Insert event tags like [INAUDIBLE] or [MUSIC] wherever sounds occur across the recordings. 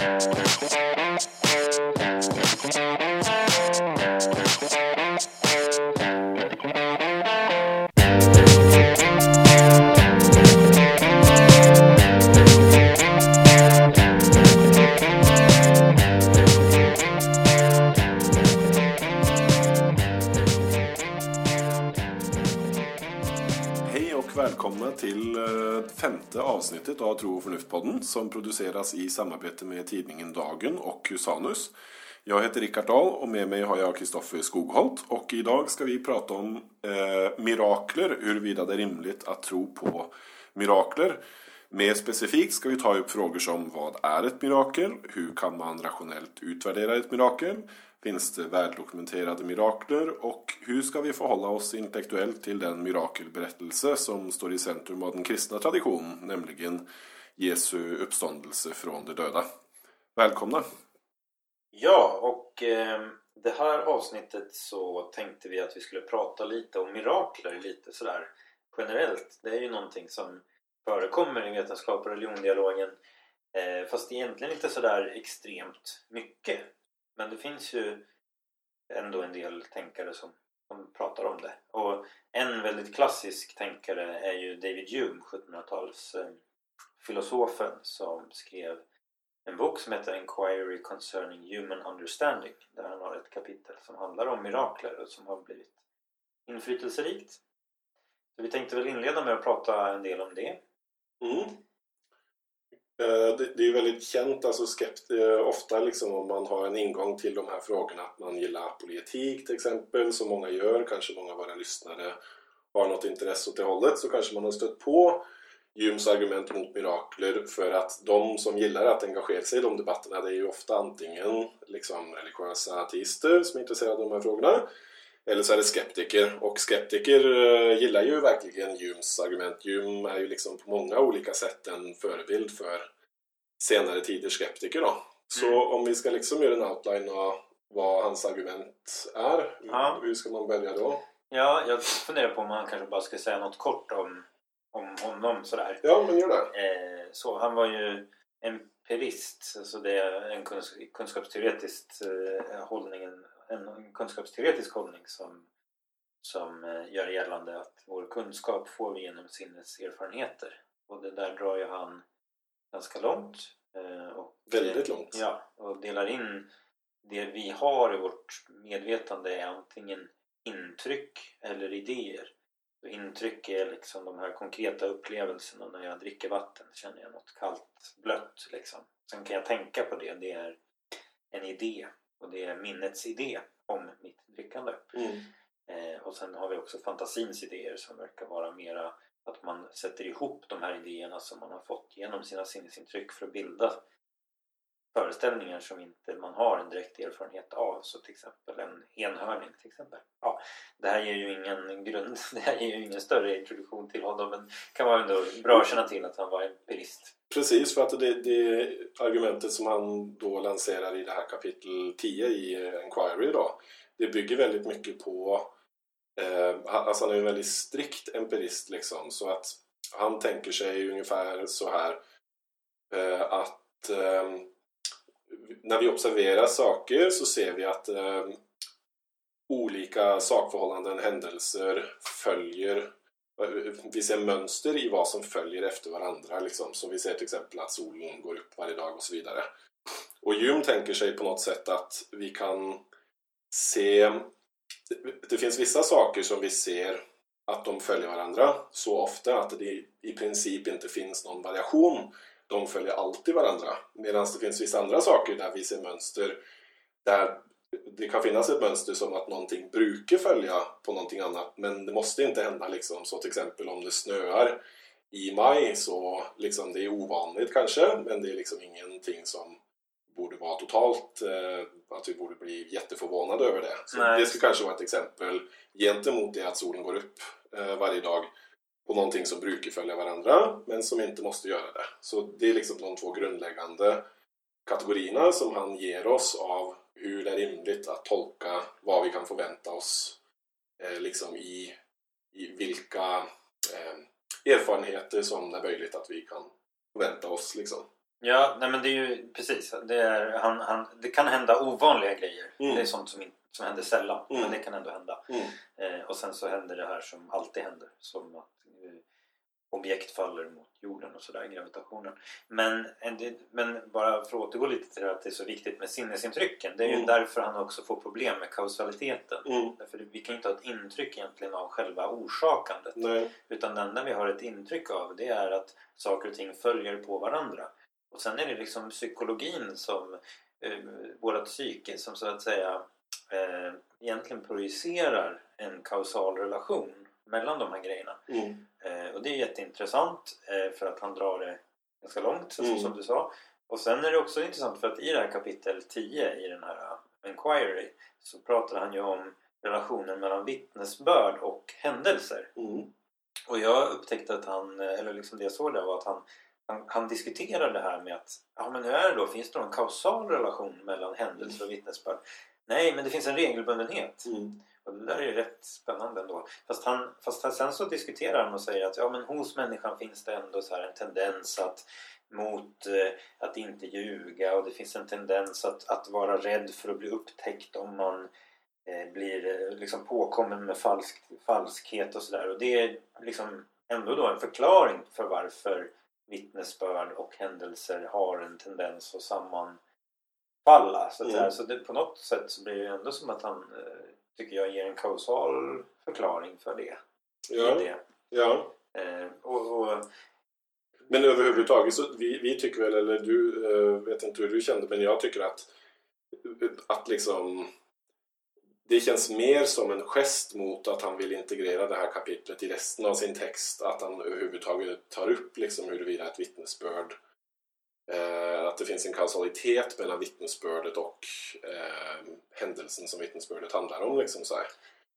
Thank you. Avsnittet av Tro och förnuft-podden som produceras i samarbete med tidningen Dagen och Husanus. Jag heter Rickard Dahl och med mig har jag Kristoffer Skogholt och idag ska vi prata om eh, mirakler, huruvida det är rimligt att tro på mirakler. Mer specifikt ska vi ta upp frågor som vad är ett mirakel? Hur kan man rationellt utvärdera ett mirakel? Finns det väldokumenterade mirakler? Och hur ska vi förhålla oss intellektuellt till den mirakelberättelse som står i centrum av den kristna traditionen, nämligen Jesu uppståndelse från de döda? Välkomna! Ja, och eh, det här avsnittet så tänkte vi att vi skulle prata lite om mirakler lite sådär generellt. Det är ju någonting som förekommer i vetenskap och religiondialogen eh, fast egentligen inte sådär extremt mycket. Men det finns ju ändå en del tänkare som, som pratar om det. Och en väldigt klassisk tänkare är ju David Hume, 1700-tals eh, filosofen som skrev en bok som heter Inquiry Concerning Human Understanding där han har ett kapitel som handlar om mirakler och som har blivit inflytelserikt. Så vi tänkte väl inleda med att prata en del om det. Mm. Eh, det det är ju väldigt känt, alltså skept, eh, ofta liksom om man har en ingång till de här frågorna att man gillar politik till exempel, som många gör, kanske många av våra lyssnare har något intresse åt det hållet, så kanske man har stött på Jums argument mot mirakler för att de som gillar att engagera sig i de debatterna det är ju ofta antingen liksom religiösa ateister som är intresserade av de här frågorna eller så är det skeptiker och skeptiker eh, gillar ju verkligen Humes argument. Hume är ju liksom på många olika sätt en förebild för senare tiders skeptiker då. Så Mm. om vi ska liksom göra en outline av vad hans argument är, Ja. hur ska man börja då? Ja, jag funderar på om man kanske bara ska säga något kort om, om honom sådär. Ja, men gör det. Eh, så han var ju empirist, alltså det är en kuns kunskapsteoretisk eh, hållning, en, kunskapsteoretisk hållning som, som eh, gör gällande att vår kunskap får vi genom sinneserfarenheter. Och det där drar ju han ganska långt. Eh, och, Väldigt långt. Ja, och delar in det vi har i vårt medvetande är antingen intryck eller idéer. Och intryck är liksom de här konkreta upplevelserna när jag dricker vatten känner jag något kallt, blött liksom. Sen kan jag tänka på det, det är en idé och det är minnets idé om mitt drickande. Mm. Eh, och sen har vi också fantasins idéer som verkar vara mera att man sätter ihop de här idéerna som man har fått genom sina sinnesintryck för att bilda föreställningar som inte man har en direkt erfarenhet av. Så till exempel en enhörning till exempel. Ja, det här ger ju ingen grund, [LAUGHS] det här ger ju ingen större introduktion till honom men det kan vara ändå bra att känna till att han var empirist. Precis, för att det, det argumentet som han då lanserar i det här kapitel 10 i Enquiry då, det bygger väldigt mycket på eh, alltså han är ju en väldigt strikt empirist liksom, så att han tänker sig ungefär så här eh, att eh, när vi observerar saker så ser vi att eh, olika sakförhållanden, händelser följer eh, vi ser mönster i vad som följer efter varandra. Liksom. Så vi ser till exempel att solen går upp varje dag och så vidare. Och Hume tänker sig på något sätt att vi kan se... Det finns vissa saker som vi ser att de följer varandra så ofta att det i princip inte finns någon variation. De följer alltid varandra. Medan det finns vissa andra saker där vi ser mönster där det kan finnas ett mönster som att någonting brukar följa på någonting annat men det måste inte hända liksom. Så till exempel om det snöar i maj så liksom det är ovanligt kanske men det är liksom ingenting som borde vara totalt eh, att vi borde bli jätteförvånade över det. Så Nej. det skulle kanske vara ett exempel gentemot det att solen går upp eh, varje dag på någonting som brukar följa varandra men som inte måste göra det. Så det är liksom de två grundläggande kategorierna som han ger oss av hur det är rimligt att tolka vad vi kan förvänta oss eh, liksom i, i vilka eh, erfarenheter som det är möjligt att vi kan förvänta oss. Liksom. Ja, nej men det är ju precis. Det, är, han, han, det kan hända ovanliga grejer. Mm. Det är sånt som, som händer sällan. Mm. Men det kan ändå hända. Mm. Eh, och sen så händer det här som alltid händer. Som att objekt faller mot jorden och sådär, gravitationen. Men, eh, men bara för att återgå lite till det att det är så viktigt med sinnesintrycken. Det är ju Mm. därför han också får problem med kausaliteten. Mm. Därför vi kan ju inte ha ett intryck egentligen av själva orsakandet. Nej. Utan det enda vi har ett intryck av det är att saker och ting följer på varandra. Och sen är det liksom psykologin som, eh, vårat psyke som så att säga eh, egentligen projicerar en kausal relation mellan de här grejerna. Mm. Eh, och det är jätteintressant eh, för att han drar det ganska långt så, Mm. som du sa. Och sen är det också intressant för att i det här kapitel 10 i den här Enquiry så pratar han ju om relationen mellan vittnesbörd och händelser. Mm. Och jag upptäckte att han, eller liksom det jag såg där var att han, han, han diskuterar det här med att ja men hur är det då? Finns det någon kausal relation mellan händelser och vittnesbörd? Nej, men det finns en regelbundenhet. Mm. Och det där är ju rätt spännande ändå. Fast, han, fast sen så diskuterar han och säger att ja, men hos människan finns det ändå så här en tendens att mot eh, att inte ljuga och det finns en tendens att, att vara rädd för att bli upptäckt om man eh, blir eh, liksom påkommen med falsk, falskhet och sådär. Och det är liksom ändå då en förklaring för varför vittnesbörd och händelser har en tendens att sammanfalla. Så, Mm. så det, på något sätt så blir det ändå som att han eh, tycker jag ger en kausal förklaring för det. Ja. Det. ja. Eh, och, och, Men överhuvudtaget så vi, vi tycker väl, eller du eh, vet inte hur du kände, men jag tycker att att liksom det känns mer som en gest mot att han vill integrera det här kapitlet i resten av sin text. Att han överhuvudtaget tar upp liksom huruvida ett vittnesbörd Eh, att det finns en kausalitet mellan vittnesbördet och eh, händelsen som vittnesbördet handlar om. Liksom så här.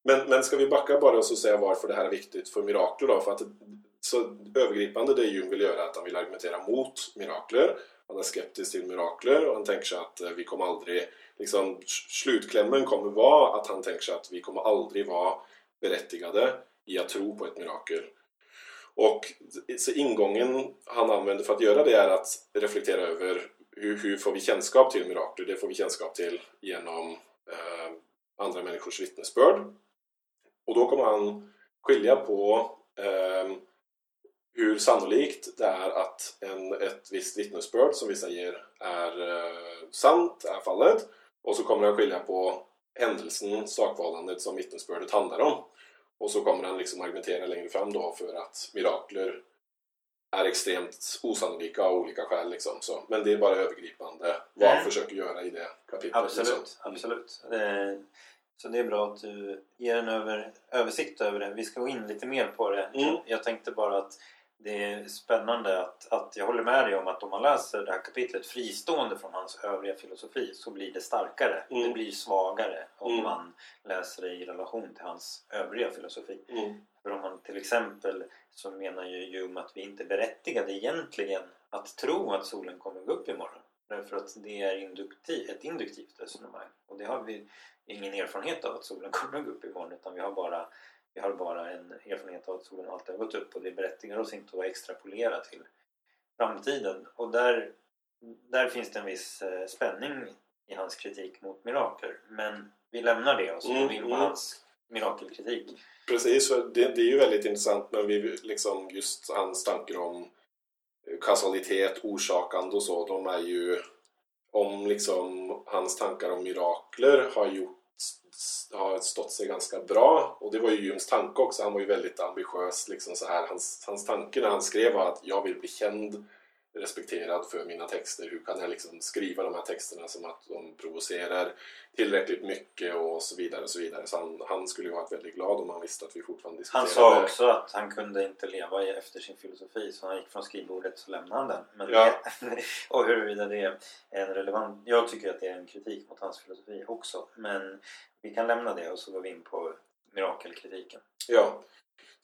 Men, men ska vi backa bara och så säga varför det här är viktigt för mirakler då? För att så övergripande det Jung vill göra är att han vill argumentera mot mirakler. Han är skeptisk till mirakler och han tänker sig att eh, vi kommer aldrig liksom, slutklämmen kommer vara att han tänker sig att vi kommer aldrig vara berättigade i att tro på ett mirakel. Och så ingången han använder för att göra det är att reflektera över hur, hur får vi kännskap till mirakler? Det får vi kännskap till genom eh, andra människors vittnesbörd. Och då kommer han skilja på eh, hur sannolikt det är att en, ett visst vittnesbörd som vissa ger är eh, sant, är fallet. Och så kommer han skilja på händelsen, sakförhållandet som vittnesbördet handlar om. Och så kommer han liksom argumentera längre fram då för att mirakler är extremt osannolika av olika skäl. Liksom. Så, men det är bara övergripande vad han försöker göra i det kapitlet. absolut, liksom. absolut. Eh, så det är bra att du ger en över, översikt över det. Vi ska gå in lite mer på det. Mm. Jag tänkte bara att det är spännande att, att jag håller med dig om att om man läser det här kapitlet fristående från hans övriga filosofi så blir det starkare. Mm. Det blir svagare om Mm. man läser det i relation till hans övriga filosofi. Mm. För om man till exempel så menar ju Hume att vi inte är berättigade egentligen att tro att solen kommer gå upp imorgon. Därför att det är induktiv, ett induktivt resonemang. Och det har vi ingen erfarenhet av att solen kommer gå upp imorgon utan vi har bara vi har bara en erfarenhet av att solen alltid har gått upp och det berättigar oss inte att extrapolera till framtiden. Och där, där finns det en viss eh, spänning i hans kritik mot mirakler. Men vi lämnar det och så går vi in på Mm, mm. hans mirakelkritik. Precis, det, det är ju väldigt intressant men vi, liksom just hans tankar om kausalitet, orsakande och så, de är ju om liksom hans tankar om mirakler har gjort har stått sig ganska bra och det var ju Jums tanke också, han var ju väldigt ambitiös liksom så här. Hans, hans tanke när han skrev var att jag vill bli känd respekterad för mina texter. Hur kan jag liksom skriva de här texterna som att de provocerar tillräckligt mycket och så vidare och så vidare. Så han, han skulle ju varit väldigt glad om han visste att vi fortfarande Han diskuterade. sa också att han kunde inte leva efter sin filosofi så han gick från skrivbordet så lämnade han den. Men Ja. det, [LAUGHS] och huruvida det är en relevant... Jag tycker att det är en kritik mot hans filosofi också. Men vi kan lämna det och så går vi in på mirakelkritiken. Ja.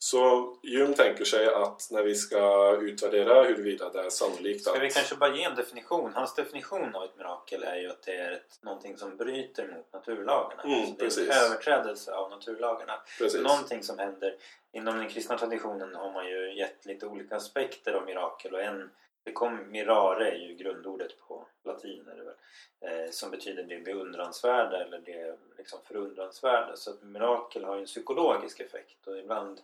Så Hume tänker sig att när vi ska utvärdera huruvida det är sannolikt Ska att... vi kanske bara ge en definition? Hans definition av ett mirakel är ju att det är ett, någonting som bryter mot naturlagarna. Mm, Så det är precis. en överträdelse av naturlagarna. Precis. Någonting som händer. Inom den kristna traditionen har man ju gett lite olika aspekter av mirakel och en det kom, mirare är ju grundordet på latin är det väl, eh, som betyder det beundransvärda eller det liksom förundransvärda. Så att mirakel har ju en psykologisk effekt och ibland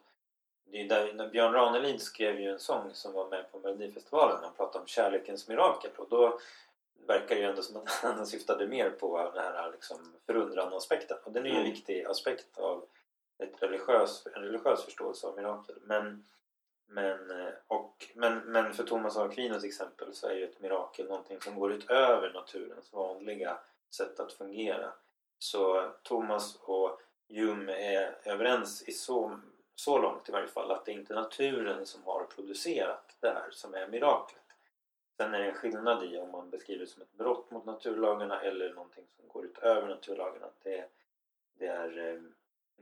det är där, när Björn Ranelid skrev ju en sång som var med på Melodifestivalen han pratade om kärlekens mirakel och då verkar det ju ändå som att [LAUGHS] han syftade mer på den här liksom förundran-aspekten och den är ju en mm. viktig aspekt av ett religiös, en religiös förståelse av mirakel. Men, men, och, men, men för Thomas av Aquinos exempel så är ju ett mirakel någonting som går utöver naturens vanliga sätt att fungera. Så Thomas och Hume är överens i så, så långt i varje fall att det inte är naturen som har producerat det här som är miraklet. Sen är det en skillnad i om man beskriver det som ett brott mot naturlagarna eller någonting som går utöver naturlagarna. Det, det är eh,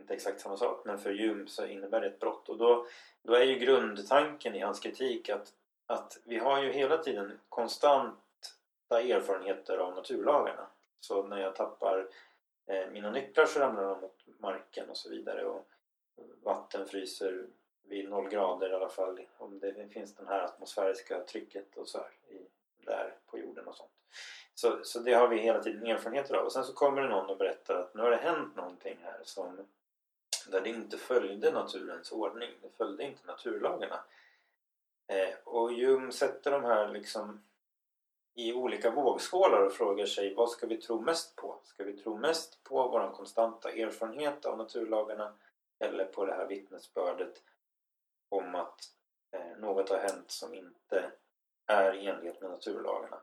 inte exakt samma sak men för Hume så innebär det ett brott och då, då är ju grundtanken i hans kritik att, att vi har ju hela tiden konstanta erfarenheter av naturlagarna så när jag tappar eh, mina nycklar så ramlar de mot marken och så vidare och vatten fryser vid noll grader i alla fall om det finns det här atmosfäriska trycket och så här, i, där på jorden och sånt. Så, så det har vi hela tiden erfarenheter av och sen så kommer det någon och berättar att nu har det hänt någonting här som där det inte följde naturens ordning. Det följde inte naturlagarna. Eh, och Jung sätter de här liksom i olika vågskålar och frågar sig vad ska vi tro mest på? Ska vi tro mest på vår konstanta erfarenhet av naturlagarna eller på det här vittnesbördet om att eh, något har hänt som inte är i enlighet med naturlagarna?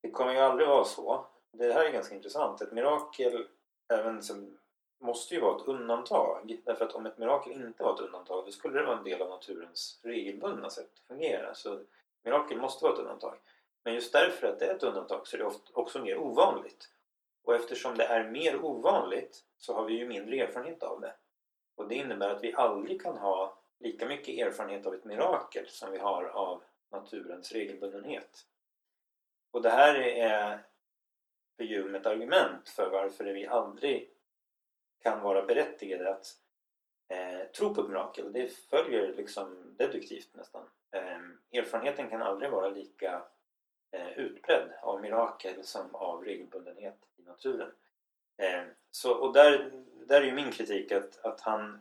Det kommer ju aldrig vara så. Det här är ganska intressant. Ett mirakel, även som måste ju vara ett undantag. Därför att om ett mirakel inte var ett undantag då skulle det vara en del av naturens regelbundna sätt att fungera. Så mirakel måste vara ett undantag. Men just därför att det är ett undantag så är det också mer ovanligt. Och eftersom det är mer ovanligt så har vi ju mindre erfarenhet av det. Och det innebär att vi aldrig kan ha lika mycket erfarenhet av ett mirakel som vi har av naturens regelbundenhet. Och det här är för Hume ett argument för varför vi aldrig kan vara berättigade att eh, tro på ett mirakel. Det följer liksom deduktivt nästan. Eh, erfarenheten kan aldrig vara lika eh, utbredd av mirakel som av regelbundenhet i naturen. Eh, så, och där, där är ju min kritik att, att han,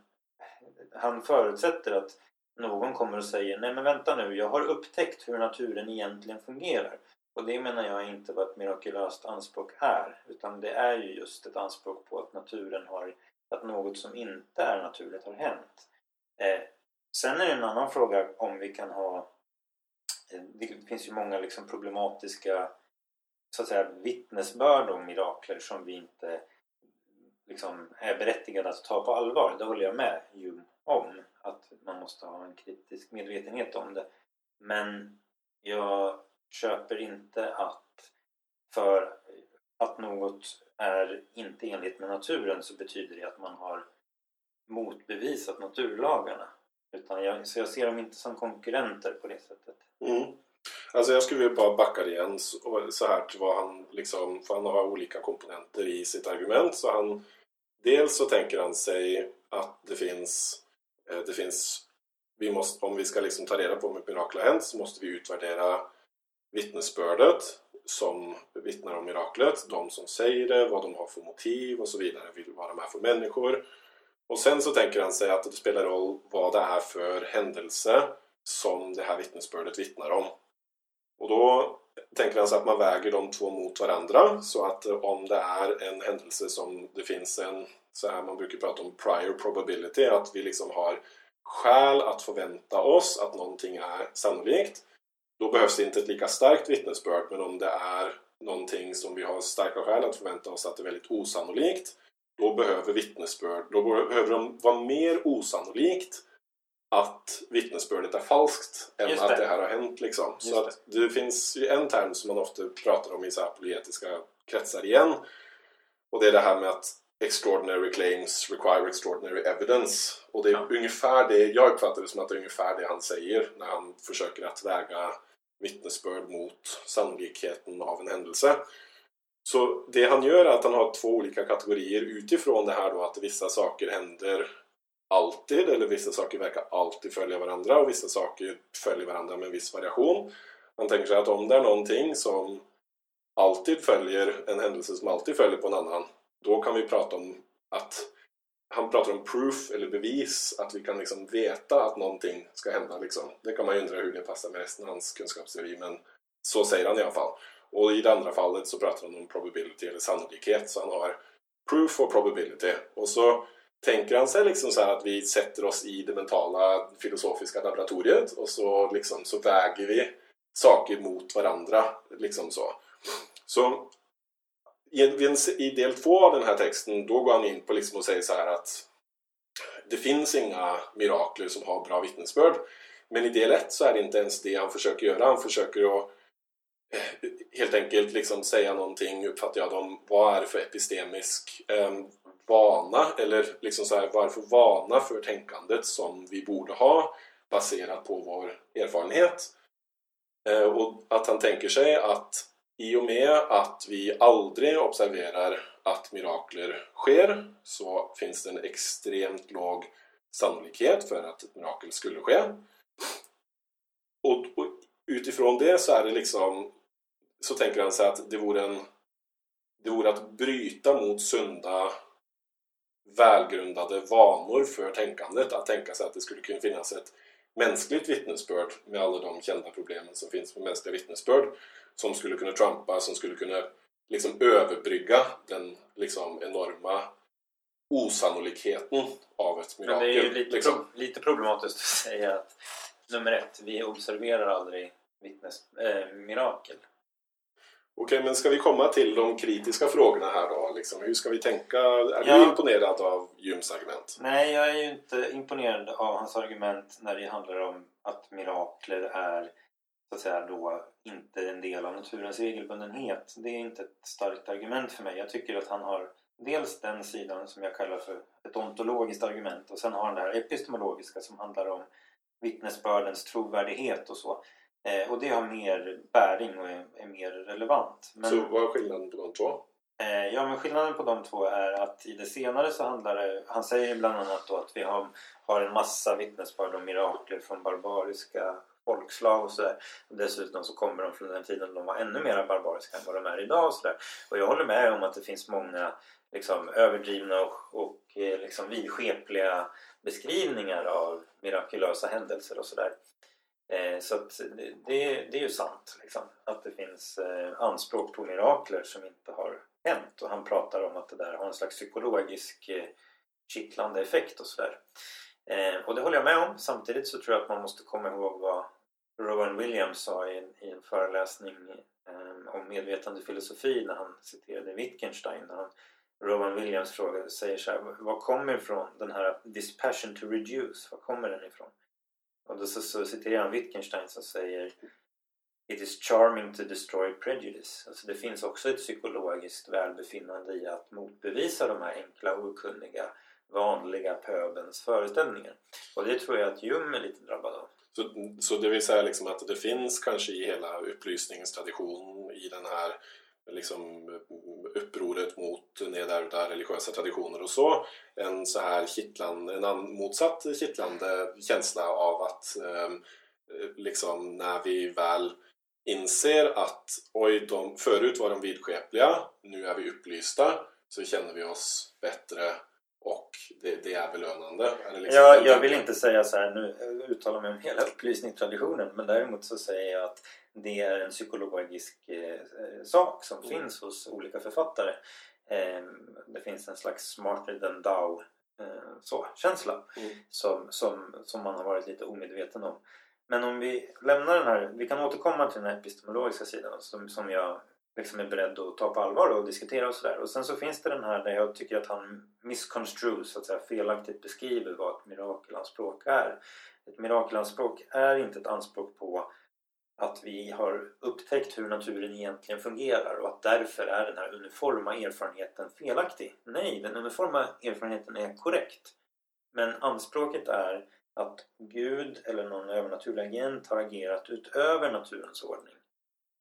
han förutsätter att någon kommer och säger Nej men vänta nu, jag har upptäckt hur naturen egentligen fungerar. Och det menar jag inte var ett mirakulöst anspråk är utan det är ju just ett anspråk på att naturen har att något som inte är naturligt har hänt. Eh, sen är det en annan fråga om vi kan ha eh, det finns ju många liksom problematiska så att säga, vittnesbörd om mirakler som vi inte liksom, är berättigade att ta på allvar. Det håller jag med Hume om. Att man måste ha en kritisk medvetenhet om det. Men jag köper inte att för att något är inte enligt med naturen så betyder det att man har motbevisat naturlagarna. Utan jag, så jag ser dem inte som konkurrenter på det sättet. Mm. Alltså jag skulle vilja bara backa igen så här till vad han liksom, för han har olika komponenter i sitt argument. Så han, dels så tänker han sig att det finns, eh, det finns vi måste, om vi ska liksom ta reda på om ett mirakel har hänt så måste vi utvärdera vittnesbördet som vittnar om miraklet, de som säger det, vad de har för motiv och så vidare, vad de är för människor. Och sen så tänker han sig att det spelar roll vad det är för händelse som det här vittnesbördet vittnar om. Och då tänker han sig att man väger de två mot varandra så att eh, om det är en händelse som det finns en, så här man brukar prata om prior probability, att vi liksom har skäl att förvänta oss att någonting är sannolikt då behövs det inte ett lika starkt vittnesbörd. Men om det är någonting som vi har starka skäl att förvänta oss att det är väldigt osannolikt då behöver vittnesbörd, då behöver de vara mer osannolikt att vittnesbördet är falskt än det. att det här har hänt liksom. så det. att det finns ju en term som man ofta pratar om i så här poetiska kretsar igen och det är det här med att extraordinary claims require extraordinary evidence. Och det är ja. ungefär det, jag uppfattar det som att det är ungefär det han säger när han försöker att väga vittnesbörd mot sannolikheten av en händelse. Så det han gör är att han har två olika kategorier utifrån det här då att vissa saker händer alltid eller vissa saker verkar alltid följa varandra och vissa saker följer varandra med en viss variation. Han tänker sig att om det är någonting som alltid följer en händelse som alltid följer på en annan då kan vi prata om att han pratar om proof eller bevis, att vi kan liksom veta att någonting ska hända. Liksom. Det kan man ju undra hur det passar med resten av hans kunskapsteori, men så säger han i alla fall. Och i det andra fallet så pratar han om probability eller sannolikhet, så han har proof och probability. Och så tänker han sig liksom så att vi sätter oss i det mentala filosofiska laboratoriet och så, liksom, så väger vi saker mot varandra. Liksom så. så i del två av den här texten då går han in på liksom och säger så här att det finns inga mirakler som har bra vittnesbörd. Men i del ett så är det inte ens det han försöker göra. Han försöker att eh, helt enkelt liksom säga någonting, uppfattar jag dem, vad är det för epistemisk eh, vana eller liksom så här, vad är det för vana för tänkandet som vi borde ha baserat på vår erfarenhet. Eh, och att han tänker sig att i och med att vi aldrig observerar att mirakler sker så finns det en extremt låg sannolikhet för att ett mirakel skulle ske. Och, och utifrån det så är det liksom så tänker han sig att det vore en det vore att bryta mot sunda välgrundade vanor för tänkandet att tänka sig att det skulle kunna finnas ett mänskligt vittnesbörd med alla de kända problemen som finns med mänskliga vittnesbörd som skulle kunna trumpa, som skulle kunna liksom överbrygga den liksom enorma osannolikheten av ett mirakel. Men det är ju lite, liksom. pro lite problematiskt att säga att nummer ett, vi observerar aldrig vittnes, äh, mirakel. Okej, men ska vi komma till de kritiska frågorna här då? Liksom, hur ska vi tänka? Är ja. du imponerad av Jums argument? Nej, jag är ju inte imponerad av hans argument när det handlar om att mirakler är så att säga då inte en del av naturens regelbundenhet. Det är inte ett starkt argument för mig. Jag tycker att han har dels den sidan som jag kallar för ett ontologiskt argument och sen har han det här epistemologiska som handlar om vittnesbördens trovärdighet och så. Eh, och det har mer bäring och är, är mer relevant. Men, så vad är skillnaden på de två? Eh, ja, men skillnaden på de två är att i det senare så handlar det... Han säger bland annat då att vi har, har en massa vittnesbörd om mirakler från barbariska folkslag och sådär. Dessutom så kommer de från den tiden de var ännu mer barbariska än vad de är idag och sådär. Och jag håller med om att det finns många liksom, överdrivna och, och eh, liksom, vidskepliga beskrivningar av mirakulösa händelser och sådär. Eh, så att eh, det, det är ju sant liksom, att det finns eh, anspråk på mirakler som inte har hänt och han pratar om att det där har en slags psykologisk eh, kittlande effekt och sådär. Eh, och det håller jag med om. Samtidigt så tror jag att man måste komma ihåg vad Rowan Williams sa i en, i en föreläsning eh, om medvetande filosofi när han citerade Wittgenstein. När han, Rowan Williams frågar, säger så här, var kommer ifrån den här this passion to reduce? Var kommer den ifrån? Och då så, så citerar han Wittgenstein som säger It is charming to destroy prejudice. Alltså det finns också ett psykologiskt välbefinnande i att motbevisa de här enkla okunniga vanliga pöbens föreställningar. Och det tror jag att Jung är lite drabbad av. Så, så det vill säga liksom att det finns kanske i hela upplysningens tradition i den här liksom upproret mot nedärvda religiösa traditioner och så en så här kittlande, en motsatt kittlande känsla av att eh, liksom när vi väl inser att oj, de, förut var de vidskepliga, nu är vi upplysta så känner vi oss bättre och det, det är belönande. Liksom ja, jag vill inte säga så här nu uttala mig om hela upplysningstraditionen men däremot så säger jag att det är en psykologisk eh, sak som mm. finns hos olika författare. Eh, det finns en slags smarter than thou eh, så, känsla mm. som, som, som man har varit lite omedveten om. Men om vi lämnar den här, vi kan återkomma till den här epistemologiska sidan som, som jag liksom är beredd att ta på allvar och diskutera och sådär. Och sen så finns det den här där jag tycker att han misconstrues, så att säga, felaktigt beskriver vad ett mirakelanspråk är. Ett mirakelanspråk är inte ett anspråk på att vi har upptäckt hur naturen egentligen fungerar och att därför är den här uniforma erfarenheten felaktig. Nej, den uniforma erfarenheten är korrekt. Men anspråket är att Gud eller någon övernaturlig agent har agerat utöver naturens ordning.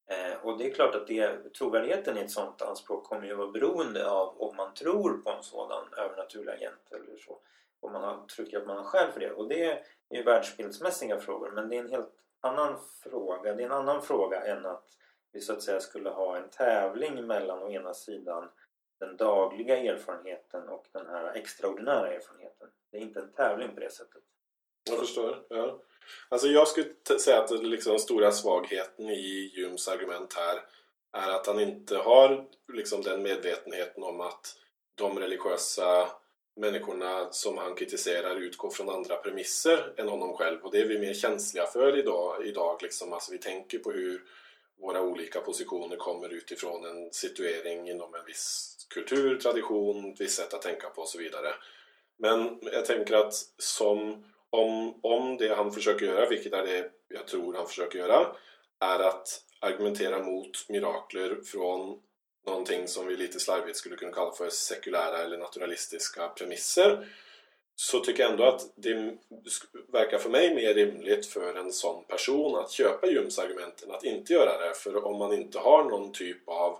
Eh, och det är klart att det, trovärdigheten i ett sådant anspråk kommer ju vara beroende av om man tror på en sådan övernaturlig agent eller så. Om man har, tycker att man har skäl för det. Och det är ju världsbildsmässiga frågor men det är en helt annan fråga. Det är en annan fråga än att vi så att säga skulle ha en tävling mellan å ena sidan den dagliga erfarenheten och den här extraordinära erfarenheten. Det är inte en tävling på det sättet. Jag förstår. Ja. Alltså jag skulle säga att liksom den stora svagheten i Humes argument här är att han inte har liksom den medvetenheten om att de religiösa människorna som han kritiserar utgår från andra premisser än honom själv och det är vi mer känsliga för idag. idag liksom. alltså vi tänker på hur våra olika positioner kommer utifrån en situering inom en viss kultur, tradition, ett visst sätt att tänka på och så vidare. Men jag tänker att som om, om det han försöker göra, vilket är det jag tror han försöker göra, är att argumentera mot mirakler från någonting som vi lite slarvigt skulle kunna kalla för sekulära eller naturalistiska premisser så tycker jag ändå att det verkar för mig mer rimligt för en sån person att köpa Jums argument än att inte göra det. För om man inte har någon typ av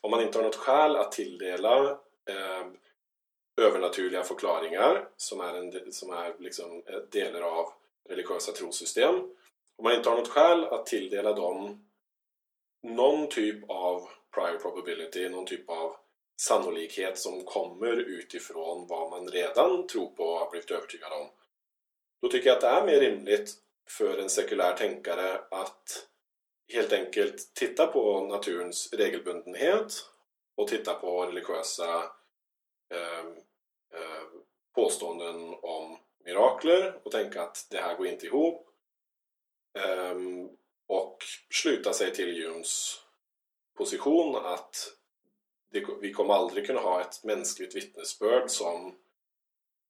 om man inte har något skäl att tilldela eh, övernaturliga förklaringar som är, en, som är liksom eh, delar av religiösa trosystem. Om man inte har något skäl att tilldela dem någon typ av prior probability, någon typ av sannolikhet som kommer utifrån vad man redan tror på och har blivit övertygad om. Då tycker jag att det är mer rimligt för en sekulär tänkare att helt enkelt titta på naturens regelbundenhet och titta på religiösa eh, eh, påståenden om mirakler och tänka att det här går inte ihop eh, och sluta sig till Jums position att det, vi kommer aldrig kunna ha ett mänskligt vittnesbörd som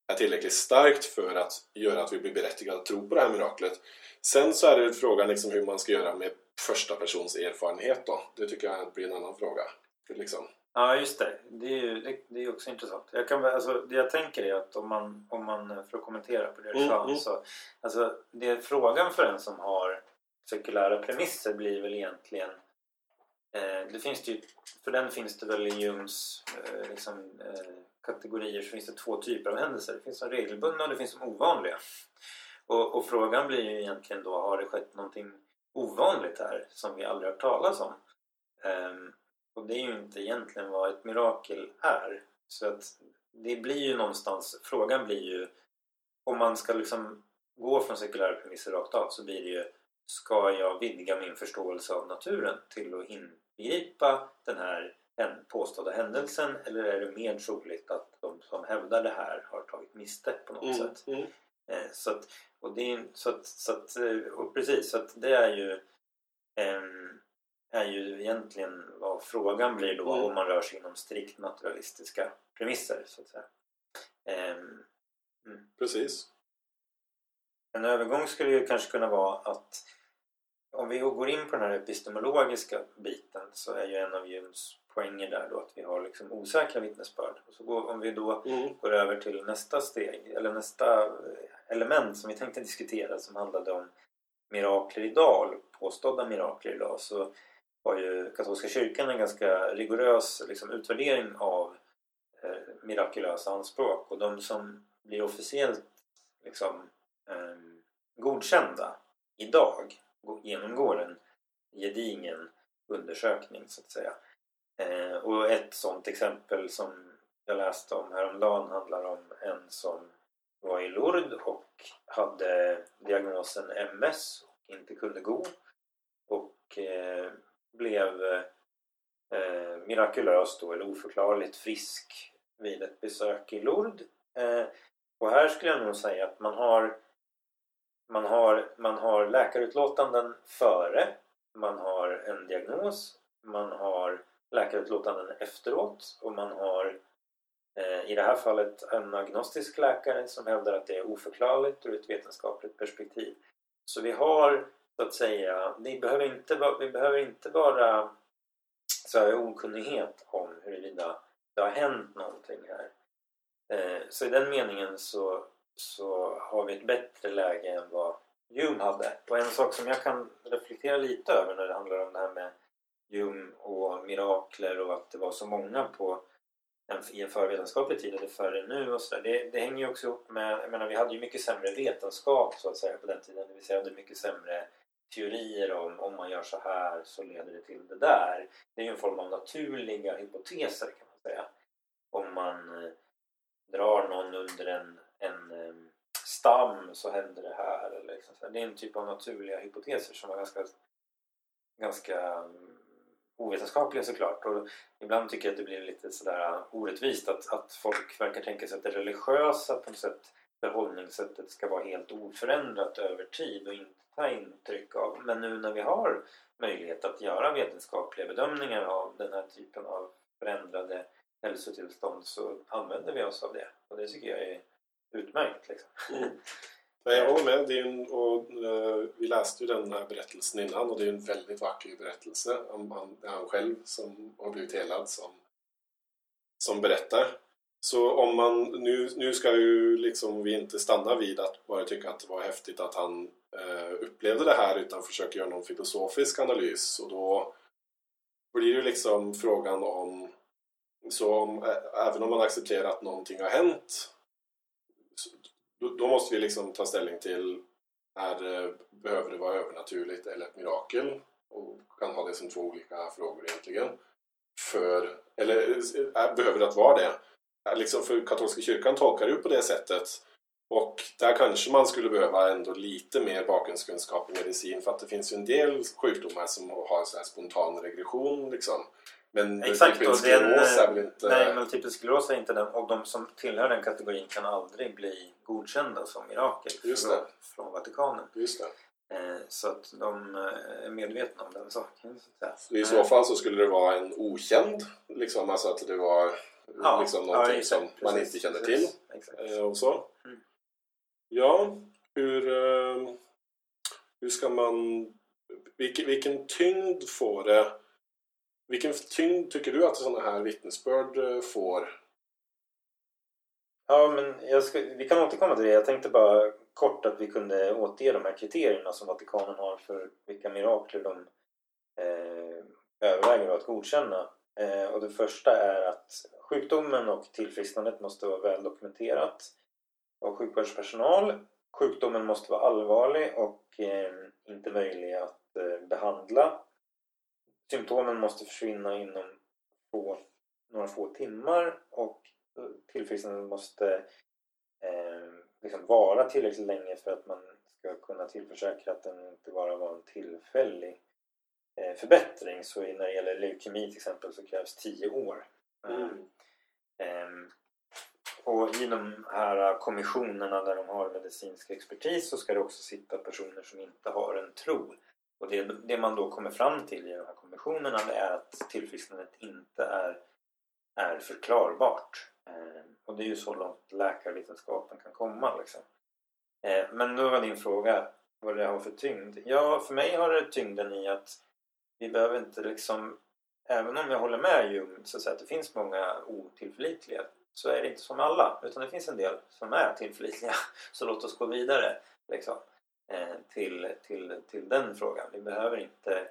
är tillräckligt starkt för att göra att vi blir berättigade att tro på det här miraklet. Sen så är det frågan liksom hur man ska göra med första persons erfarenhet då. Det tycker jag blir en annan fråga. Liksom. Ja, just det. Det är ju det, det är också intressant. Jag kan, alltså, det jag tänker är att om man, om man för att kommentera på det du sa, mm, så alltså, det frågan för en som har sekulära premisser blir väl egentligen eh, Eh, det finns ju, för den finns det väl i Jums eh, liksom, eh, kategorier så finns det två typer av händelser. Det finns de regelbundna och det finns de ovanliga. Och, och, frågan blir ju egentligen då, har det skett någonting ovanligt här som vi aldrig hört talas om? Ehm, och det är ju inte egentligen vad ett mirakel är. Så att det blir ju någonstans, frågan blir ju om man ska liksom gå från sekulära premisser rakt av så blir det ju ska jag vidga min förståelse av naturen till att inbegripa den här påstådda händelsen eller är det mer troligt att de som hävdar det här har tagit miste på något mm, sätt? Mm. Eh, så att, och det är, så att, så att, eh, och precis, så att det är ju eh, är ju egentligen vad frågan blir då mm. om man rör sig inom strikt naturalistiska premisser så att säga. Eh, precis. En övergång skulle ju kanske kunna vara att om vi går in på den här epistemologiska biten så är ju en av Juns poänger där då att vi har liksom osäkra vittnesbörd. Och så går, om vi då mm. går över till nästa steg eller nästa element som vi tänkte diskutera som handlade om mirakler idag, påstådda mirakler idag så har ju katolska kyrkan en ganska rigorös liksom, utvärdering av eh, mirakulösa anspråk och de som blir officiellt liksom, eh, Ehm, godkända idag genomgår en gedigen undersökning så att säga. Eh, och ett sådant exempel som jag läste om häromdagen handlar om en som var i Lourdes och hade diagnosen MS och inte kunde gå och eh, blev eh, mirakulöst då, eller oförklarligt frisk vid ett besök i Lourdes. Och här skulle jag nog säga att man har man har, man har läkarutlåtanden före man har en diagnos man har läkarutlåtanden efteråt och man har eh, i det här fallet en agnostisk läkare som hävdar att det är oförklarligt ur ett vetenskapligt perspektiv. Så vi har så att säga, vi behöver inte, vi behöver inte bara så här, okunnighet om huruvida det har hänt någonting här. Eh, så i den meningen så, så har vi ett bättre läge än vad Hume hade. Och en sak som jag kan reflektera lite över när det handlar om det här med Hume och mirakler och att det var så många på en, i en förvetenskaplig tid eller före nu och så det, det, hänger ju också ihop med, jag menar vi hade ju mycket sämre vetenskap så att säga på den tiden. Det vill säga hade mycket sämre teorier om om man gör så här så leder det till det där. Det är ju en form av naturliga hypoteser kan man säga. Om man eh, drar någon under en, en ehm, stam så händer det här. Eller liksom. Det är en typ av naturliga hypoteser som är ganska, ganska mm, ovetenskapliga såklart. Och ibland tycker jag att det blir lite sådär äh, orättvist att, att folk verkar tänka sig att det religiösa på något sätt förhållningssättet ska vara helt oförändrat över tid och inte ta intryck av. Men nu när vi har möjlighet att göra vetenskapliga bedömningar av den här typen av förändrade hälsotillstånd så använder vi oss av det. Och det tycker jag är utmärkt. Liksom. Mm. Nej, jag håller med. Det är en, och, uh, vi läste ju den här berättelsen innan och det är en väldigt vacker berättelse om han, han själv som har blivit helad som, som berättar. Så om man, nu, nu ska ju liksom vi inte stanna vid att bara tycka att det var häftigt att han uh, upplevde det här utan försöka göra någon filosofisk analys och då blir det liksom frågan om så om, även om man accepterar att någonting har hänt då, då måste vi liksom ta ställning till är, eh, behöver det vara övernaturligt eller ett mirakel? Och kan ha det som två olika frågor egentligen. För, eller eh, är, behöver det att vara det? Liksom för katolska kyrkan tolkar det på det sättet. Och där kanske man skulle behöva ändå lite mer bakgrundskunskap i medicin för att det finns ju en del sjukdomar som har så här spontan regression liksom. Men Exakt, multipel skleros är väl inte... Nej, multipel skleros är inte den och de som tillhör den kategorin kan aldrig bli godkända som mirakel Just från, från Vatikanen. Just det. Eh, så att de eh, är medvetna om den saken. Så att Så. I så fall så skulle det vara en okänd, liksom, alltså att det var Ja, liksom någonting exakt, som man precis, inte känner till. Exakt. Eh, och så. Mm. Ja, hur, eh, hur ska man... Vilken, vilken tyngd får det? Vilken tyngd tycker du att sådana här vittnesbörd eh, får? Ja, men jag ska, vi kan återkomma till det. Jag tänkte bara kort att vi kunde återge de här kriterierna som Vatikanen har för vilka mirakler de eh, överväger att godkänna. Eh, och det första är att sjukdomen och tillfrisknandet måste vara väl dokumenterat av sjukvårdspersonal. Sjukdomen måste vara allvarlig och eh, inte möjlig att eh, behandla. Symptomen måste försvinna inom få, några få timmar och tillfrisknandet måste eh, liksom vara tillräckligt länge för att man ska kunna tillförsäkra att den inte bara var en tillfällig eh, förbättring. Så när det gäller leukemi till exempel så krävs 10 år. Mm. Ehm, och i de här kommissionerna där de har medicinsk expertis så ska det också sitta personer som inte har en tro. Och det, det man då kommer fram till i de här kommissionerna det är att tillfrisknandet inte är, är förklarbart. Eh, och det är ju så långt läkarvetenskapen kan komma. Liksom. Eh, men då var din fråga vad det har för tyngd. Ja, för mig har det tyngden i att vi behöver inte liksom Även om jag håller med Jung så att, säga, att det finns många otillförlitliga så är det inte som alla utan det finns en del som är tillförlitliga. [LAUGHS] Så låt oss gå vidare liksom, eh, till, till, till den frågan. Vi behöver inte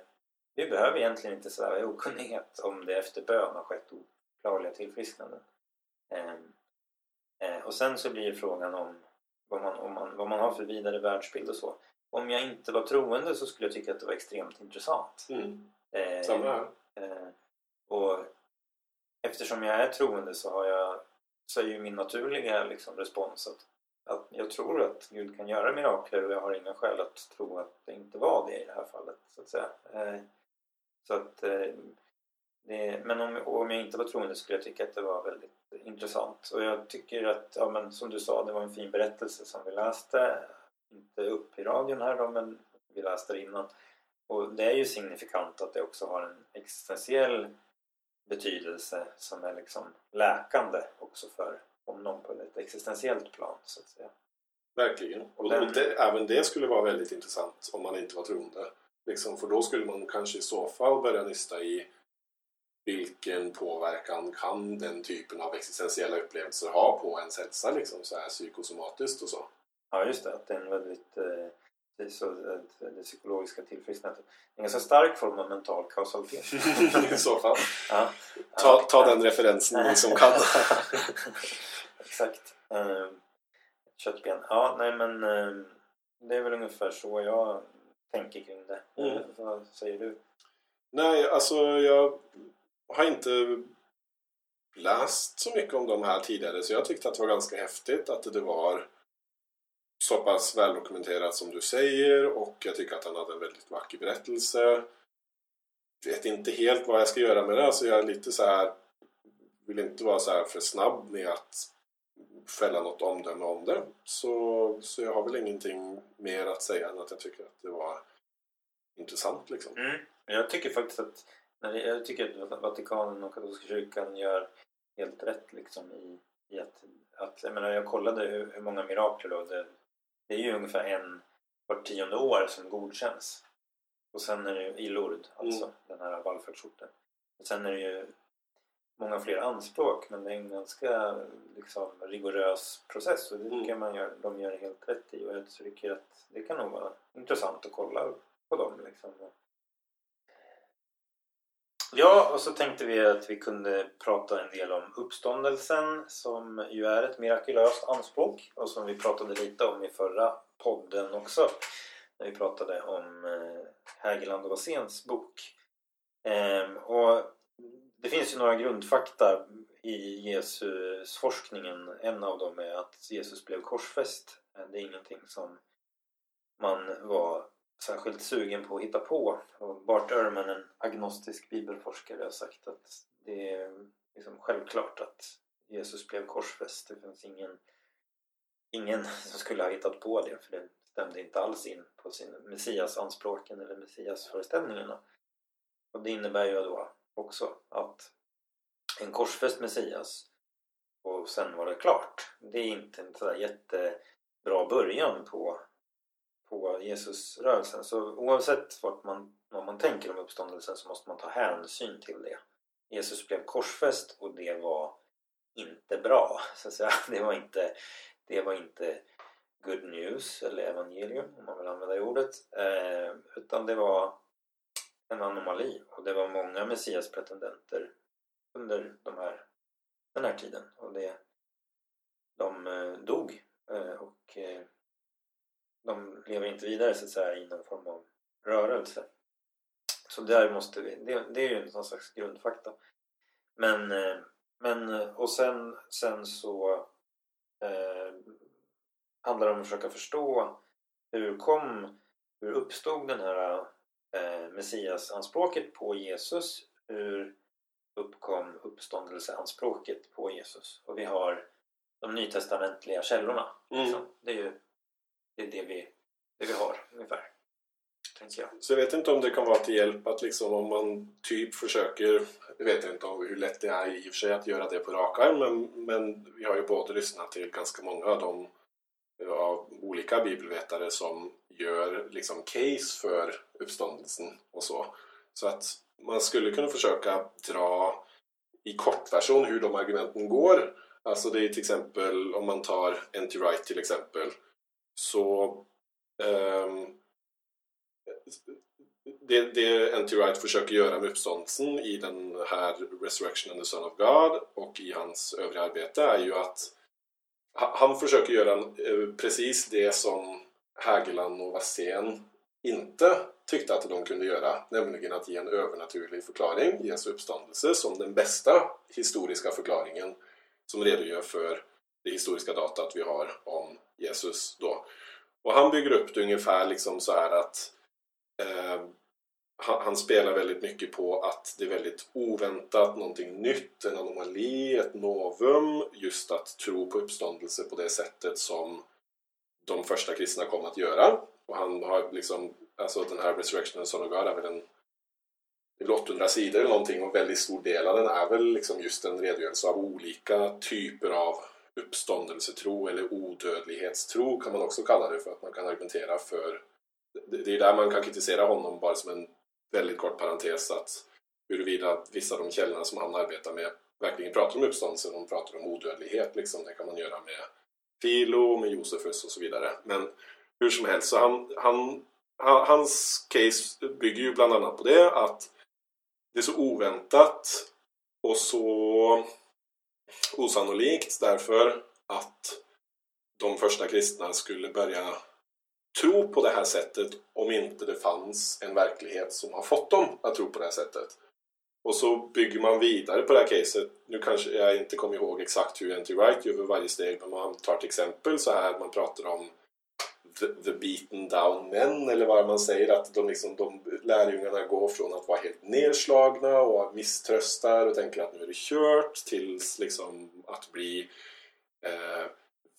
vi behöver egentligen inte sväva i okunnighet om det efter bön har skett oförklarliga tillfrisknanden. Eh, eh, och sen så blir frågan om vad man, om man, vad man har för vidare världsbild och så. Om jag inte var troende så skulle jag tycka att det var extremt intressant. Mm. Eh, Samma här. Eh, och eftersom jag är troende så har jag så är ju min naturliga liksom, respons att, att jag tror att Gud kan göra mirakler och jag har inga skäl att tro att det inte var det i det här fallet så att säga. Eh, så att, eh, det, men om, om jag inte var troende skulle jag tycka att det var väldigt intressant. Och jag tycker att, ja, men, som du sa, det var en fin berättelse som vi läste. Inte upp i radion här då men vi läste det innan. Och det är ju signifikant att det också har en existentiell betydelse som är liksom läkande också för honom på ett existentiellt plan så att säga. Verkligen. Och Den- och det, även det skulle vara väldigt intressant om man inte var troende. Liksom, för då skulle man kanske i så fall börja nysta i vilken påverkan kan den typen av existentiella upplevelser ha på ens hälsa liksom, så här psykosomatiskt och så. Ja just det, att det är en väldigt eh, det, är så, det, psykologiska tillfrisknandet. En ganska stark form av mental kausalitet. [LAUGHS] I så fall. ja. Ta, ta den referensen ni som kan. [LAUGHS] Exakt. Um, köttben. Ja, nej men ehm, det är väl ungefär så jag tänker kring det. Mm. Eh, Vad säger du? Nej, alltså jag har inte läst så mycket om de här tidigare så jag tyckte att det var ganska häftigt att det var så pass väldokumenterat som du säger och jag tycker att han hade en väldigt vacker berättelse. Vet inte helt vad jag ska göra med det, alltså jag är lite så här vill inte vara så här för snabb med att fälla något omdöme om det. Så, så jag har väl ingenting mer att säga än att jag tycker att det var intressant liksom. Mm. Jag tycker faktiskt att jag tycker att Vatikanen och katolska kyrkan gör helt rätt liksom i, i att, att jag menar jag kollade hur, hur många mirakler då det, det är ju ungefär en var tionde år som godkänns. Och sen är det ju i Lourdes alltså den här vallfärdsorten och sen är det ju många fler anspråk men det är en ganska liksom, rigorös process. Och det tycker Mm. jag man gör, de gör helt rätt i. Och jag tycker att det kan nog vara intressant att kolla på dem liksom. Ja, och så tänkte vi att vi kunde prata en del om uppståndelsen som ju är ett mirakulöst anspråk och som vi pratade lite om i förra podden också när vi pratade om eh, Hägerland och Wassens bok. Ehm, och det finns ju några grundfakta i Jesusforskningen. En av dem är att Jesus blev korsfäst. Det är ingenting som man var särskilt sugen på att hitta på. Och Bart Ehrman, en agnostisk bibelforskare, har sagt att det är liksom självklart att Jesus blev korsfäst. Det finns ingen, ingen som skulle ha hittat på det för det stämde inte alls in på sin messiasanspråken eller messiasföreställningarna. Och det innebär ju då också att en korsfäst Messias och sen var det klart. Det är inte en sådär jättebra början på, på Jesusrörelsen. Så oavsett vad man, vad man tänker om uppståndelsen så måste man ta hänsyn till det. Jesus blev korsfäst och det var inte bra. [LAUGHS] Så att säga. Det, var inte, det var inte good news eller evangelium om man vill använda det ordet. Eh, utan det var en anomali och det var många messiaspretendenter under de här, den här tiden och det, de eh, dog eh, och eh, de lever inte vidare så att säga i någon form av rörelse. Så där måste vi, det, det är ju någon slags grundfakta. Men, eh, men eh, och sen, sen så eh, handlar det om att försöka förstå hur kom, hur uppstod den här eh, Messias-anspråket på Jesus? Hur uppkom uppståndelseanspråket på Jesus? Och vi har de nytestamentliga källorna. Mm. liksom. Det är ju det, är det, vi, det vi har ungefär. Tänker jag. Så jag vet inte om det kan vara till hjälp att liksom om man typ försöker, jag vet inte om hur lätt det är i och för sig att göra det på rak arm men, men vi har ju både lyssnat till ganska många av de av olika bibelvetare som gör liksom case för uppståndelsen och så. Så att man skulle kunna försöka dra i kortversion hur de argumenten går. Alltså det är till exempel om man tar N.T. Wright till exempel så um, det, det N.T. Wright försöker göra med uppståndelsen i den här Resurrection and the Son of God och i hans övriga arbete är ju att han försöker göra eh, precis det som Hägerland och Wassén inte tyckte att de kunde göra, nämligen att ge en övernaturlig förklaring, Jesu uppståndelse, som den bästa historiska förklaringen som redogör för det historiska datat vi har om Jesus då. Och han bygger upp det ungefär liksom så här att eh, han, spelar väldigt mycket på att det är väldigt oväntat, någonting nytt, en anomali, ett novum. Just att tro på uppståndelse på det sättet som de första kristna kom att göra. Och han har liksom, alltså den här Resurrection and Son of God är väl en det är väl 800 sidor eller någonting och väldigt stor del av den är väl liksom just en redogörelse av olika typer av uppståndelsetro eller odödlighetstro kan man också kalla det för att man kan argumentera för det är där man kan kritisera honom bara som en väldigt kort parentes att huruvida vissa av de källorna som han arbetar med verkligen pratar om uppståndelse, de pratar om odödlighet liksom, det kan man göra med Filo, med Josefus och så vidare. Men hur som helst, så han, han, hans case bygger ju bland annat på det att det är så oväntat och så osannolikt därför att de första kristna skulle börja tro på det här sättet om inte det fanns en verklighet som har fått dem att tro på det här sättet. Och så bygger man vidare på det här caset. Nu kanske jag inte kommer ihåg exakt hur N.T. Wright gör för varje steg men man tar ett exempel så här. Man pratar om the, the beaten down men eller vad man säger att de, liksom, de lärjungarna går från att vara helt nedslagna och misströstar och tänker att nu är det kört tills liksom, att bli eh,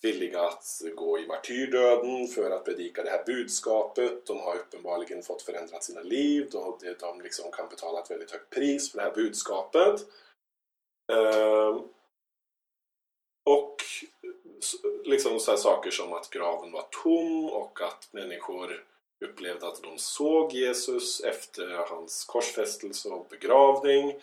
villiga att gå i martyrdöden för att predika det här budskapet. De har uppenbarligen fått förändrat sina liv. De, de liksom kan betala ett väldigt högt pris för det här budskapet. Eh, och liksom så saker som att graven var tom och att människor upplevde att de såg Jesus efter hans korsfästelse och begravning.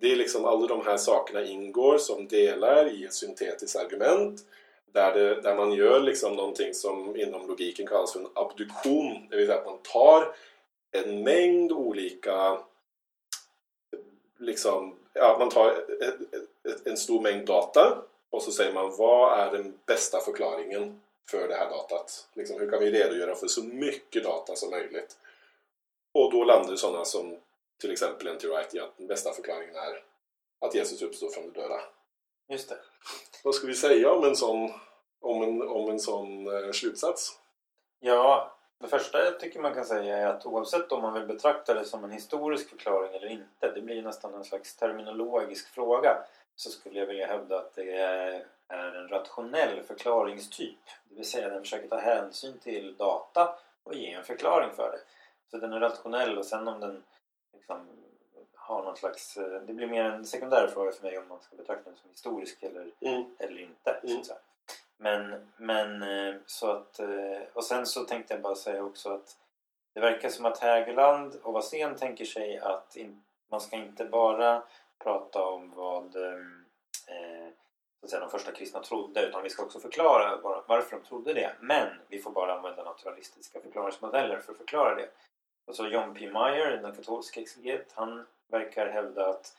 Det är liksom alla de här sakerna ingår som delar i ett syntetiskt argument där, det, där man gör liksom någonting som inom logiken kallas för en abduktion. Det vill säga att man tar en mängd olika liksom, ja, man tar en stor mängd data och så säger man vad är den bästa förklaringen för det här datat? Liksom, hur kan vi redogöra för så mycket data som möjligt? Och då landar sådana som till exempel en Wright i att den bästa förklaringen är att Jesus uppstår från de döda. Just det. Vad ska vi säga om en sån, om en, om en sån eh, slutsats? Ja, det första jag tycker man kan säga är att oavsett om man vill betrakta det som en historisk förklaring eller inte, det blir nästan en slags terminologisk fråga, så skulle jag vilja hävda att det är en rationell förklaringstyp. Det vill säga den försöker ta hänsyn till data och ge en förklaring för det. Så den är rationell och sen om den liksom har någon slags... Eh, det blir mer en sekundär fråga för mig om man ska betrakta den som historisk eller, mm. eller inte. Mm. Så men, men eh, så att... Eh, och sen så tänkte jag bara säga också att det verkar som att Hägerland och Wassén tänker sig att man ska inte bara prata om vad eh, eh, så att säga, de första kristna trodde utan vi ska också förklara var, varför de trodde det. Men vi får bara använda naturalistiska förklaringsmodeller för att förklara det. Och så John P. Meyer, den katolska exeget, han verkar hävda att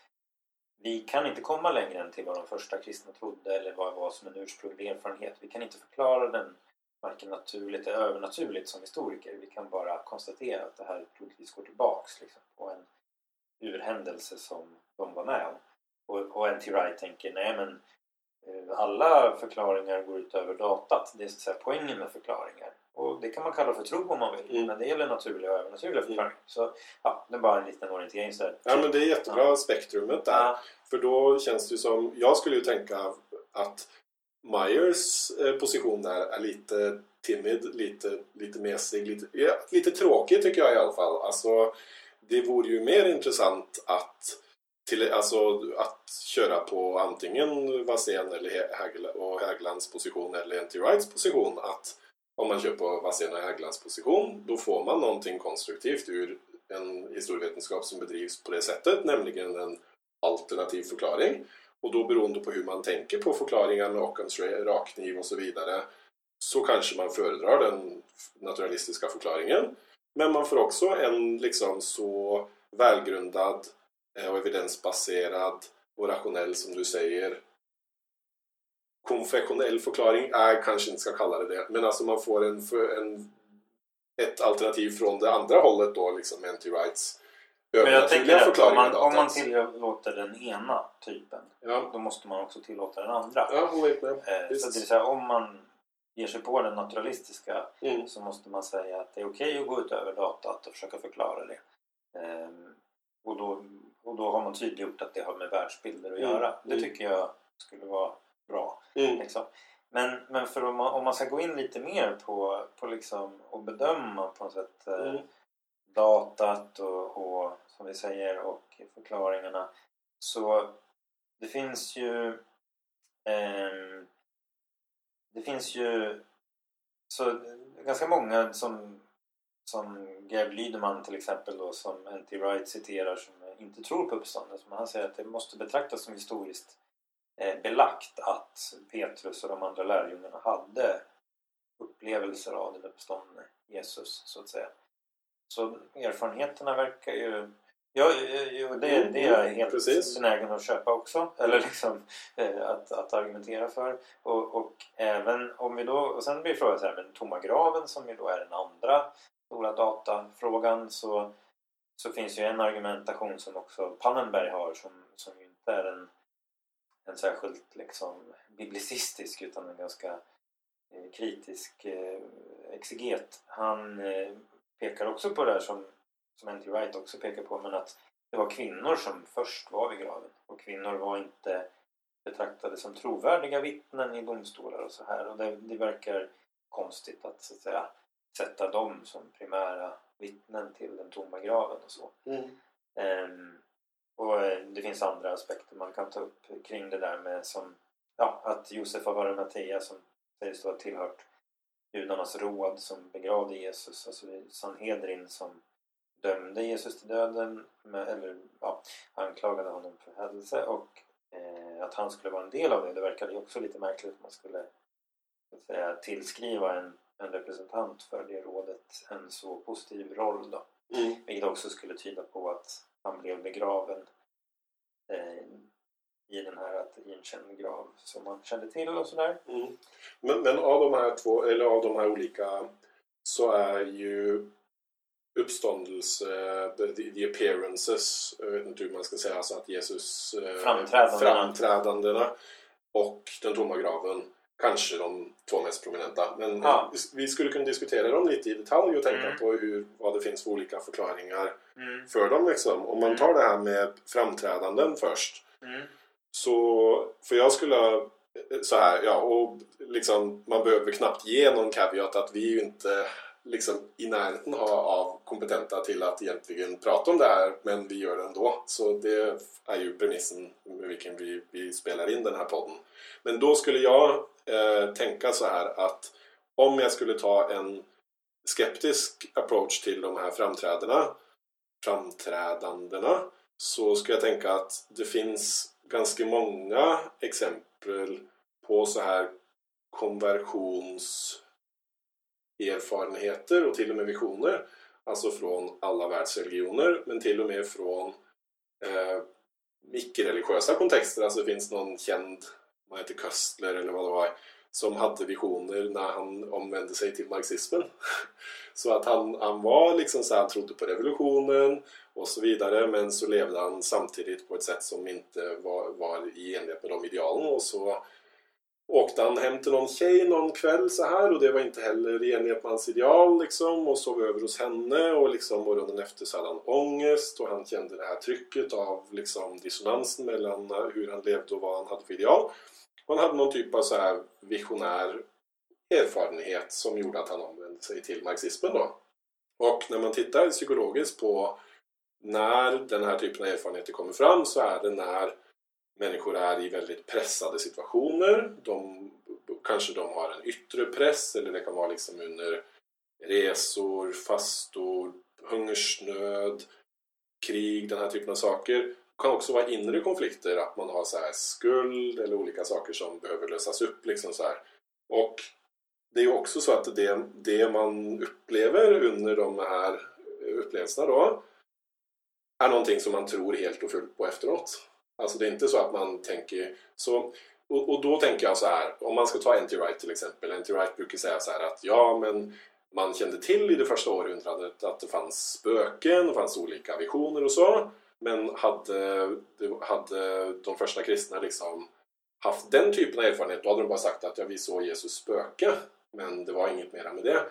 vi kan inte komma längre än till vad de första kristna trodde eller vad var som en ursprunglig erfarenhet. Vi kan inte förklara den varken naturligt eller övernaturligt som historiker. Vi kan bara konstatera att det här troligtvis går tillbaks liksom, på en urhändelse som de var med om. Och, och N.T. Wright tänker, nej men eh, alla förklaringar går ut över datat. Det är så att säga poängen med förklaringar. Och det kan man kalla för tro om man vill. Mm. Men det gäller naturliga och övernaturliga förklaringar. Mm. Så ja, det är bara en liten orientering. Så ja men det är jättebra ja. spektrumet där. Ja. För då känns det som, jag skulle ju tänka att Myers eh, position där är lite timid, lite, lite mesig, lite, ja, lite tråkig tycker jag i alla fall. Alltså, det vore ju mer intressant att till, alltså att köra på antingen Wassén eller och Häglands position eller N.T. Wrights position. Att om man kör på Wassén och Häglands position då får man någonting konstruktivt ur en historievetenskap som bedrivs på det sättet, nämligen en alternativ förklaring. Och då beroende på hur man tänker på förklaringar med Ockhams rakkniv och så vidare så kanske man föredrar den naturalistiska förklaringen. Men man får också en liksom så välgrundad och evidensbaserad och rationell som du säger konfessionell förklaring, jag kanske inte ska kalla det det, men alltså man får en, en ett alternativ från det andra hållet då liksom N.T. Wrights men jag tänker att om man, om man tillåter den ena typen ja. då måste man också tillåta den andra. Ja. Eh, så det vill säga om man ger sig på den naturalistiska mm. så måste man säga att det är okej okay att gå utöver datat och försöka förklara det. Ehm, och, då, och då har man tydliggjort att det har med världsbilder att mm. göra. Det mm. tycker jag skulle vara bra. Mm. Liksom. Men, men för om man, om man ska gå in lite mer på, på liksom, och bedöma på något sätt eh, mm. datat och, och som vi säger och förklaringarna så det finns ju eh, det finns ju så ganska många som som Gerd Lydeman till exempel då som N.T. Wright citerar som inte tror på uppståndelsen men han säger att det måste betraktas som historiskt eh, belagt att Petrus och de andra lärjungarna hade upplevelser av den uppståndne Jesus så att säga. Så erfarenheterna verkar ju Ja, jo, det, Mm, det är jag mm, helt precis. benägen att köpa också. [LAUGHS] Eller liksom eh, att, att argumentera för. Och, och även om vi då... Och sen blir frågan så här med den tomma graven som ju då är den andra stora datafrågan så, så finns ju en argumentation som också Pannenberg har som, som ju inte är en, en särskilt liksom biblicistisk utan en ganska eh, kritisk eh, exeget. Han pekar också på det här som, som N.T. Wright också pekar på men att det var kvinnor som först var vid graven och kvinnor var inte betraktade som trovärdiga vittnen i domstolar och så här och det, det verkar konstigt att så att säga sätta dem som primära vittnen till den tomma graven och så. Ehm, och eh, det finns andra aspekter man kan ta upp kring det där med som ja, att Josef av Arimathea som sägs ha tillhört judarnas råd som begravde Jesus, alltså Sanhedrin som dömde Jesus till döden med, eller ja, anklagade honom för hädelse och eh, att han skulle vara en del av det, det verkade ju också lite märkligt att man skulle att säga, tillskriva en, en representant för det rådet en så positiv roll då. Mm. Vilket också skulle tyda på att han blev begraven eh, i den här att, i en känd grav som man kände till och sådär. Mm. Men, men av de här två, eller av de här olika så är ju uppståndelse, the, the appearances, jag vet inte hur man ska säga, alltså att Jesus eh, Framträdandena. framträdandena och den tomma graven kanske de två mest prominenta. Men Ja. vi skulle kunna diskutera dem lite i detalj och tänka Mm. på hur, vad det finns för olika förklaringar Mm. för dem. Liksom. Om man Mm. tar det här med framträdanden först Mm. så, för jag skulle så här, ja, och liksom man behöver knappt ge någon caveat att vi ju inte liksom i närheten av kompetenta till att egentligen prata om det här, men vi gör det ändå. Så det är ju premissen med vilken vi, vi spelar in den här podden. Men då skulle jag eh, tänka så här att om jag skulle ta en skeptisk approach till de här framträdena, framträdandena så ska jag tänka att det finns ganska många exempel på så här erfarenheter och till och med visioner. Alltså från alla världsreligioner men till och med från eh, icke-religiösa kontexter. Alltså det finns någon känd, vad heter Köstler eller vad det var, som hade visioner när han omvände sig till marxismen. [LAUGHS] Så att han, han var liksom så här, han trodde på revolutionen och så vidare men så levde han samtidigt på ett sätt som inte var, var i enlighet med de idealen och så åkte han hem till någon tjej någon kväll så här och det var inte heller i enlighet med hans ideal liksom och sov över hos henne och liksom morgonen efter så hade han ångest och han kände det här trycket av liksom dissonansen mellan hur han levde och vad han hade för ideal. Och han hade någon typ av så här visionär erfarenhet som gjorde att han omvände sig till marxismen då. Och när man tittar psykologiskt på när den här typen av erfarenheter kommer fram så är det när människor är i väldigt pressade situationer. De, kanske de har en yttre press eller det kan vara liksom under resor, fastor, hungersnöd, krig, den här typen av saker. Det kan också vara inre konflikter, att man har så här skuld eller olika saker som behöver lösas upp. Liksom så här. Och det är ju också så att det, det man upplever under de här upplevelserna då är någonting som man tror helt och fullt på efteråt. Alltså det är inte så att man tänker så och, och då tänker jag så här, om man ska ta Anti-Wright till exempel. Anti-Wright brukar säga så här att ja men man kände till i det första århundradet att det fanns spöken, det fanns olika visioner och så. Men hade, hade de första kristna liksom haft den typen av erfarenhet då hade de bara sagt att ja, vi såg Jesus spöke. Men det var inget mera med det.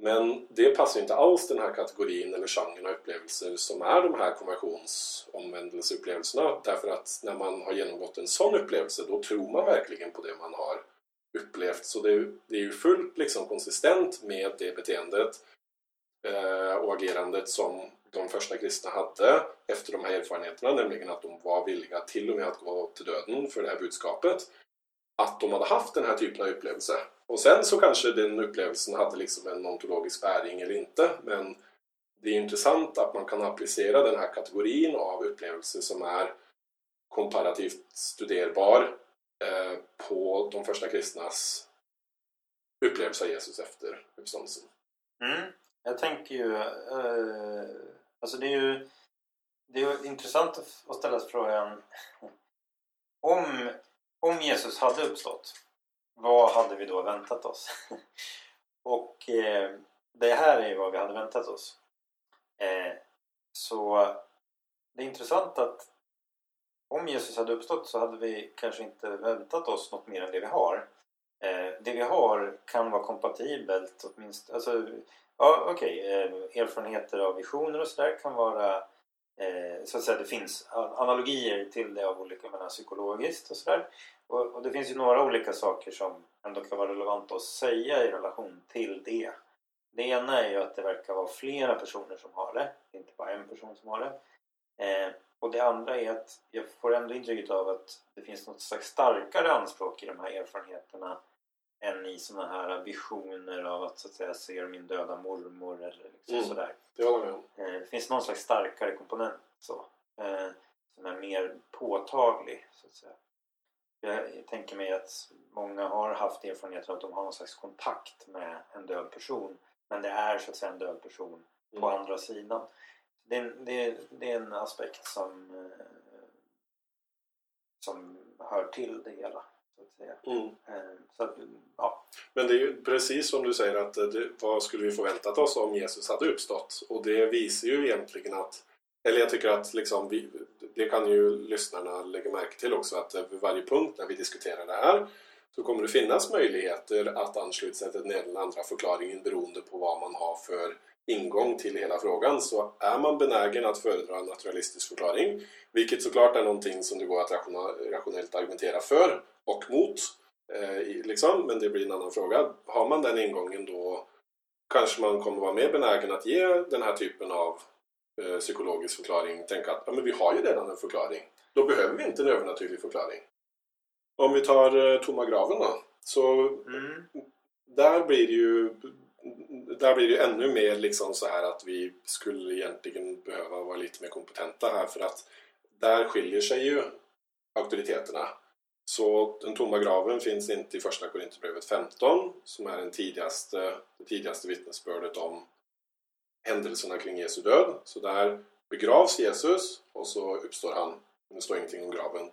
Men det passar inte alls den här kategorin eller genren av upplevelser som är de här konversionsomvändelseupplevelserna. Därför att när man har genomgått en sån upplevelse då tror man verkligen på det man har upplevt. Så det, är- det är ju fullt liksom konsistent med det beteendet eh, och agerandet som de första kristna hade efter de här erfarenheterna, nämligen att de var villiga till och med att gå till döden för det här budskapet. Att de hade haft den här typen av upplevelse. Och sen så kanske den upplevelsen hade liksom en ontologisk bäring eller inte, men det är intressant att man kan applicera den här kategorin av upplevelser som är komparativt studerbar eh, på de första kristnas upplevelse av Jesus efter uppståndelsen. Mm. Jag tänker ju... Eh, alltså det är ju... det är intressant att ställa sig frågan [LAUGHS] om, om Jesus hade uppstått, vad hade vi då väntat oss? [LAUGHS] Och eh, det här är ju vad vi hade väntat oss. Eh, så det är intressant att om Jesus hade uppstått så hade vi kanske inte väntat oss något mer än det vi har. Eh, det vi har kan vara kompatibelt åtminstone. Alltså, ja, okej. Okay. Eh, erfarenheter av visioner och sådär kan vara eh, så att säga, det finns analogier till det av olika, menar, psykologiskt och sådär. Och, och, det finns ju några olika saker som ändå kan vara relevanta att säga i relation till det. Det ena är ju att det verkar vara flera personer som har det, inte bara en person som har det. Eh, och det andra är att jag får ändå intrycket av att det finns något slags starkare anspråk i de här erfarenheterna än i sådana här visioner av att så att säga se min döda mormor eller liksom mm. sådär. Det håller med om. Eh, det finns någon slags starkare komponent så, eh, som är mer påtaglig så att säga. Jag tänker mig att många har haft erfarenheter av att de har någon slags kontakt med en död person men det är så att säga en död person mm. på andra sidan. Det, det, det är en aspekt som, eh, som hör till det hela. Så att säga. Mm. Eh, så att, ja. Men det är ju precis som du säger att det, vad skulle vi förväntat oss om Jesus hade uppstått? Och det visar ju egentligen att eller jag tycker att liksom vi, det kan ju lyssnarna lägga märke till också att vid varje punkt när vi diskuterar det här så kommer det finnas möjligheter att ansluta sig till den ena eller andra förklaringen beroende på vad man har för ingång till hela frågan så är man benägen att föredra en naturalistisk förklaring vilket såklart är någonting som det går att rationellt argumentera för och mot eh, liksom, men det blir en annan fråga. Har man den ingången då kanske man kommer vara mer benägen att ge den här typen av eh, psykologisk förklaring tänka att ja, men vi har ju redan en förklaring. Då behöver vi inte en övernaturlig förklaring. Om vi tar eh, tomma graven då. Så mm. där blir det ju där blir det ännu mer liksom så här att vi skulle egentligen behöva vara lite mer kompetenta här för att där skiljer sig ju auktoriteterna. Så den tomma graven finns inte i första Korinthierbrevet 15 som är den tidigaste, det tidigaste vittnesbördet om händelserna kring Jesu död. Så där begravs Jesus och så uppstår han. Men det står ingenting om graven.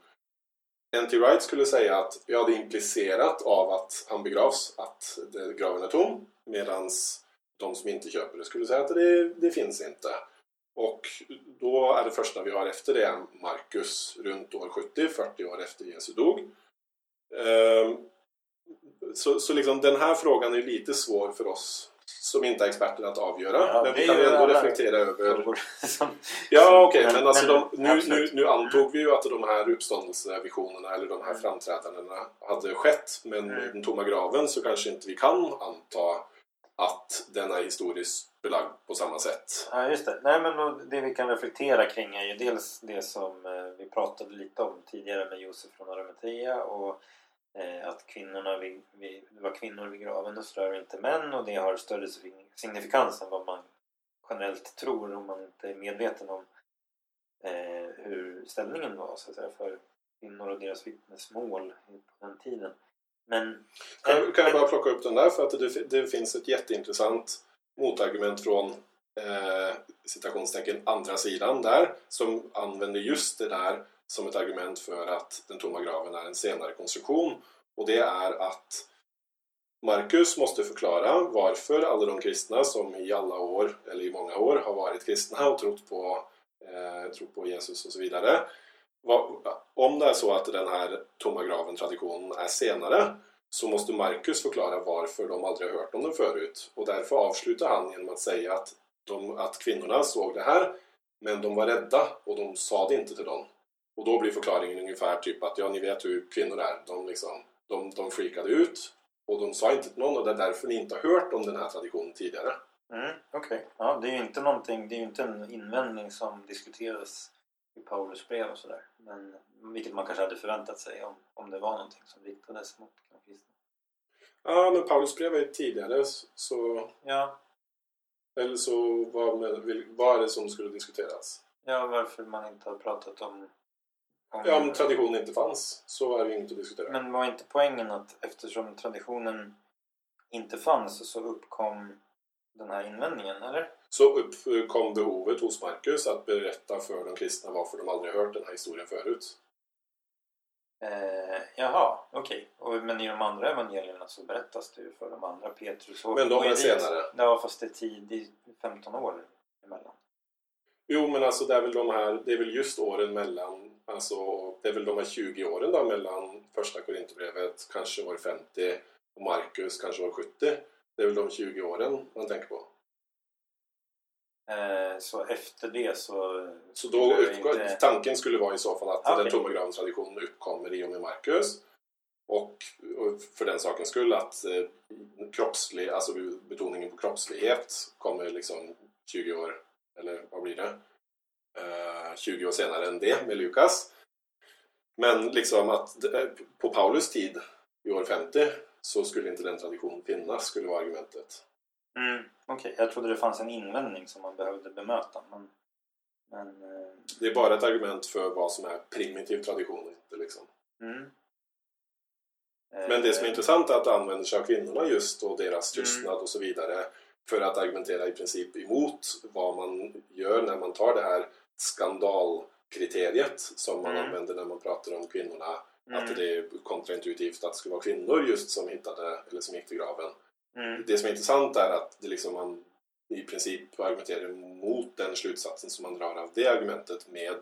N.T. Wright skulle säga att vi hade implicerat av att han begravs att graven är tom medan de som inte köper det skulle säga att det, det finns inte. Och då är det första vi har efter det Markus runt år 70, 40 år efter Jesu dog. Ehm, så, så liksom den här frågan är lite svår för oss som inte är experter att avgöra. Ja, men vi kan ändå reflektera över... ja, okej, okay, men, men alltså de, nu, nu, nu, antog vi ju att de här uppståndelsevisionerna eller de här mm. framträdandena hade skett. Men med mm. den tomma graven så kanske inte vi kan anta att den är historiskt belagd på samma sätt. Ja, just det. Nej, men det vi kan reflektera kring är ju dels det som eh, vi pratade lite om tidigare med Josef från Arimathea och eh, att kvinnorna vid, vid, det var kvinnor vid graven och sådär inte män och det har större signifikans än vad man generellt tror om man inte är medveten om eh, hur ställningen var så att säga, för kvinnor och deras vittnesmål på den tiden. Men, kan, kan jag bara plocka upp den där för att det, det finns ett jätteintressant motargument från eh, citationstecken andra sidan där som använder just det där som ett argument för att den tomma graven är en senare konstruktion. Och det är att Markus måste förklara varför alla de kristna som i alla år, eller i många år, har varit kristna och trott på, eh, trott på Jesus och så vidare om det är så att den här tomma graven-traditionen är senare så måste Marcus förklara varför de aldrig har hört om den förut. Och därför avslutar han genom att säga att, de, att kvinnorna såg det här men de var rädda och de sa det inte till dem. Och då blir förklaringen ungefär typ att ja, ni vet hur kvinnor är. De, liksom, de, de freakade ut och de sa inte till någon och det är därför ni inte har hört om den här traditionen tidigare. Mm, Okej, okay. ja, det är ju inte någonting, det är ju inte en invändning som diskuterades i Paulus brev och sådär. Men, vilket man kanske hade förväntat sig om, om det var någonting som riktades mot kristna. Ja, men Paulus brev är ju tidigare så... Ja. Eller så vad, med, vad är det som skulle diskuteras? Ja, varför man inte har pratat om... om ja, om traditionen inte fanns så är det inget att diskutera. Men var inte poängen att eftersom traditionen inte fanns så uppkom den här invändningen, eller? Så uppkom behovet hos Markus att berätta för de kristna varför de aldrig hört den här historien förut. Eh, jaha, okej. Okay. Men i de andra evangelierna så berättas det ju för de andra, Petrus och Men de är senare. Ja, fast det är tid, 15 år emellan. Jo, men alltså det är väl de här, det är väl just åren mellan, alltså det är väl de här 20 åren då mellan första Korinthierbrevet, kanske år 50 och Markus kanske år 70. Det är väl de 20 åren man tänker på. Eh, så efter det så... Så då uppgår, inte- tanken skulle vara i så fall att Okej. den tomma graven-traditionen uppkommer i och med Markus. Och, och för den sakens skull att eh, kroppslig, alltså betoningen på kroppslighet kommer liksom 20 år, eller vad blir det? Eh, 20 år senare än det med Lukas. Men liksom att det- på Paulus tid, i år 50, så skulle inte den traditionen finnas, skulle vara argumentet. Mm, Okej, jag trodde det fanns en invändning som man behövde bemöta. Men, men, eh, Det är bara ett argument för vad som är primitiv tradition, inte liksom. mm. Men det som är Eh, intressant är att det använder sig av kvinnorna just och deras Mm. tystnad och så vidare för att argumentera i princip emot vad man gör när man tar det här skandalkriteriet som man Mm. använder när man pratar om kvinnorna. Mm, Att det är kontraintuitivt att det skulle vara kvinnor just som hittade eller som gick till graven. mm, Det som är intressant är att det liksom man i princip argumenterar mot den slutsatsen som man drar av det argumentet med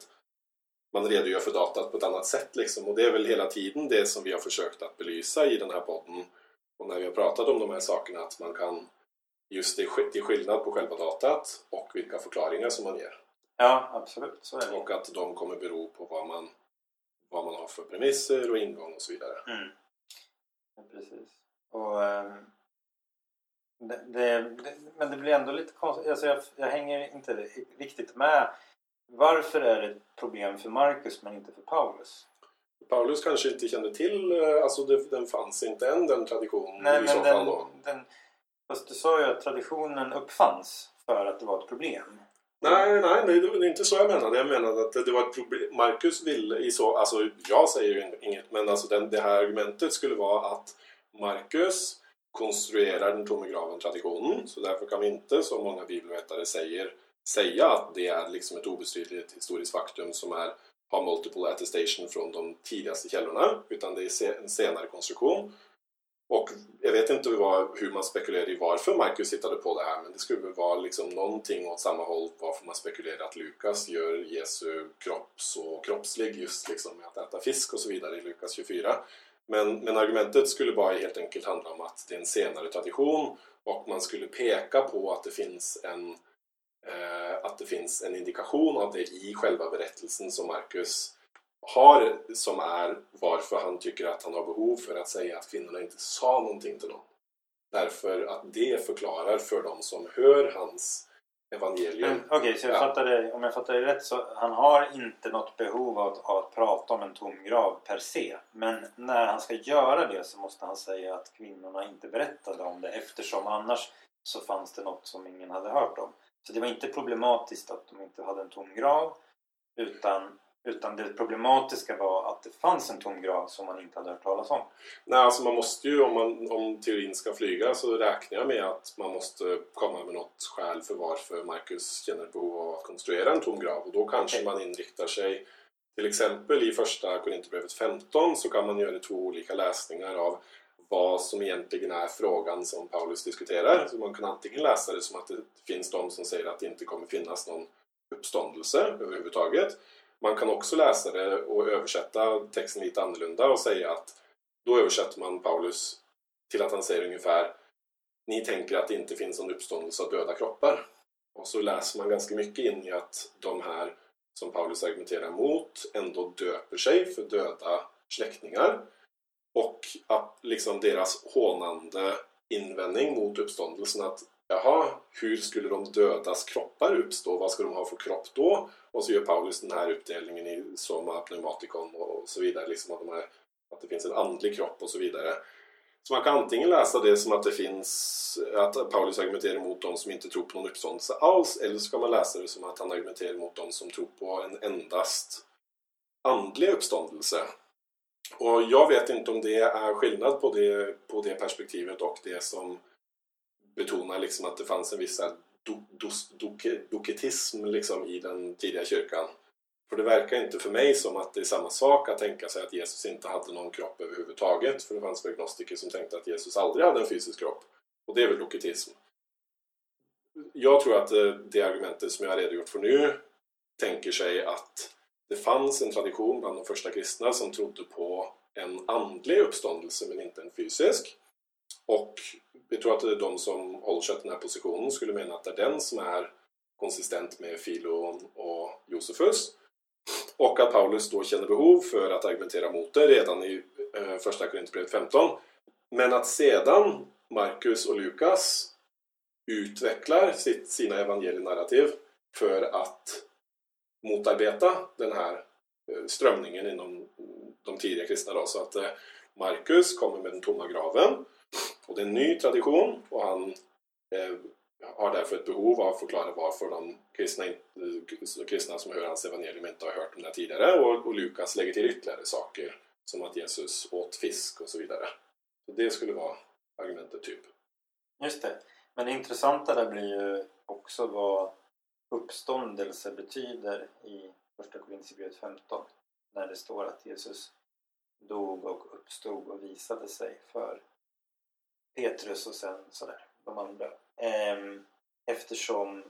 man redogör för datat på ett annat sätt liksom. Och det är väl hela tiden det som vi har försökt att belysa i den här podden. Och när vi har pratat om de här sakerna att man kan just det, är skillnad på själva datat och vilka förklaringar som man ger. Ja, absolut. Så är det. Och att de kommer bero på vad man, vad man har för premisser och ingång och så vidare. Mm. Ja, precis. Och, ehm, det, det, det, men det blir ändå lite konstigt. Alltså jag, jag hänger inte riktigt med. Varför är det ett problem för Markus men inte för Paulus? Paulus kanske inte kände till, eh, alltså det, den fanns inte än den traditionen Nej, i så men fall den, då. den, fast du sa ju att traditionen uppfanns för att det var ett problem. Nej, nej, nej, det är inte så jag menade. Jag menade att det var ett problem. Marcus ville i så... Alltså, jag säger ju inget, men alltså den, det här argumentet skulle vara att Marcus konstruerar den tomma graven-traditionen. Så därför kan vi inte, som många bibelvetare säger, säga att det är liksom ett obestridligt historiskt faktum som är, har multiple attestation från de tidigaste källorna. Utan det är en senare konstruktion. Och jag vet inte vad, hur man spekulerar i varför Marcus hittade på det här men det skulle väl vara liksom någonting åt samma håll varför man spekulerar att Lukas gör Jesu kropp så kroppslig just liksom med att äta fisk och så vidare i Lukas 24. Men, men argumentet skulle bara helt enkelt handla om att det är en senare tradition och man skulle peka på att det finns en eh, att det finns en indikation av det i själva berättelsen som Marcus har som är varför han tycker att han har behov för att säga att kvinnorna inte sa någonting till någon. Därför att det förklarar för dem som hör hans evangelium. Okej, så jag Ja. fattar det, om jag fattar det rätt så han har inte något behov av, att- av att prata om en tom grav per se. Men när han ska göra det så måste han säga att kvinnorna inte berättade om det eftersom annars så fanns det något som ingen hade hört om. Så det var inte problematiskt att de inte hade en tom grav utan, utan det problematiska var att det fanns en tom grav som man inte hade hört talas om. Nej, alltså man måste ju, om, man, om teorin ska flyga så räknar jag med att man måste komma med något skäl för varför Marcus känner behov av att konstruera en tom grav. Och då kanske Okej. man inriktar sig till exempel i första Korinthierbrevet 15 så kan man göra två olika läsningar av vad som egentligen är frågan som Paulus diskuterar. Så man kan antingen läsa det som att det finns de som säger att det inte kommer finnas någon uppståndelse överhuvudtaget. Man kan också läsa det och översätta texten lite annorlunda och säga att då översätter man Paulus till att han säger ungefär Ni tänker att det inte finns någon uppståndelse av döda kroppar. Och så läser man ganska mycket in i att de här som Paulus argumenterar mot ändå döper sig för döda släktingar. Och att liksom deras hånande invändning mot uppståndelsen att Jaha, hur skulle de dödas kroppar uppstå? Vad ska de ha för kropp då? Och så gör Paulus den här uppdelningen i soma, pneumatikon och så vidare. Liksom att, de här, att det finns en andlig kropp och så vidare. Så man kan antingen läsa det som att det finns att Paulus argumenterar mot de som inte tror på någon uppståndelse alls eller så kan man läsa det som att han argumenterar mot de som tror på en endast andlig uppståndelse. Och jag vet inte om det är skillnad på det, på det perspektivet och det som betonar liksom att det fanns en viss så do, doketism liksom i den tidiga kyrkan. För det verkar inte för mig som att det är samma sak att tänka sig att Jesus inte hade någon kropp överhuvudtaget. För det fanns väl gnostiker som tänkte att Jesus aldrig hade en fysisk kropp. Och det är väl doketism. Jag tror att det, det argumentet som jag har redogjort för nu tänker sig att det fanns en tradition bland de första kristna som trodde på en andlig uppståndelse men inte en fysisk. Och vi tror att de som håller sig till den här positionen skulle mena att det är den som är konsistent med Filon och Josefus. Och att Paulus då känner behov för att argumentera mot det redan i eh, första Korinthierbrevet 15. Men att sedan Markus och Lukas utvecklar sitt, sina evangelienarrativ för att motarbeta den här eh, strömningen inom de tidiga kristna. Då. Så att eh, Markus kommer med den tomma graven och det är en ny tradition och han eh, har därför ett behov av att förklara varför de kristna, eh, kristna som hör hans evangelium inte har hört om det tidigare och, och Lukas lägger till ytterligare saker som att Jesus åt fisk och så vidare. Så det skulle vara argumentet typ. Just det. Men det intressanta där blir ju också vad uppståndelse betyder i Första Korinthierbrevet 15 när det står att Jesus dog och uppstod och visade sig för Petrus och sen sådär, de andra. Ehm, eftersom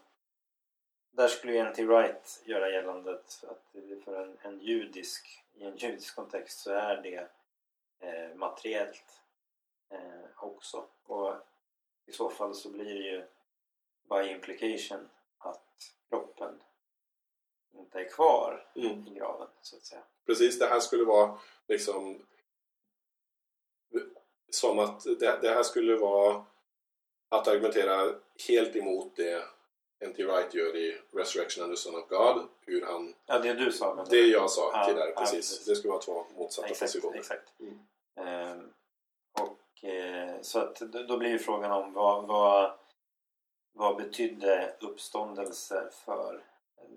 där skulle ju N.T. Wright göra gällande att för en, en, judisk, i en judisk kontext så är det eh, materiellt eh, också. Och i så fall så blir det ju by implication att kroppen inte är kvar mm. i graven så att säga. Precis, det här skulle vara liksom som att det, det här skulle vara att argumentera helt emot det N.T. Wright gör i Resurrection and the Son of God. Hur han... Ja, det du sa. Men det jag sa ja, tidigare, ja, precis. precis. Det skulle vara två motsatta exakt, positioner. Exakt. Mm. Ehm, och, eh, så att då blir ju frågan om vad, vad, vad betydde uppståndelse för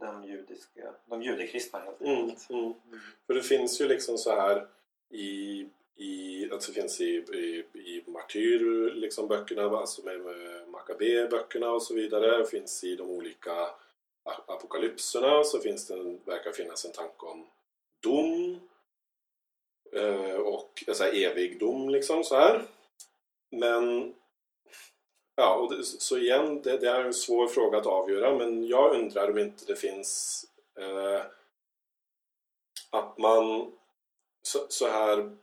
de judiska, de judekristna helt enkelt? Mm, mm. För det finns ju liksom så här i i, alltså finns i, i, i martyr liksom böckerna, alltså med, med Maccabee-böckerna och så vidare. Finns i de olika apokalypserna så finns det, verkar finnas en tanke om dom eh, och alltså, evig dom liksom så här. Men ja, och det, så igen, det, det, är en svår fråga att avgöra men jag undrar om inte det finns eh, att man så, så här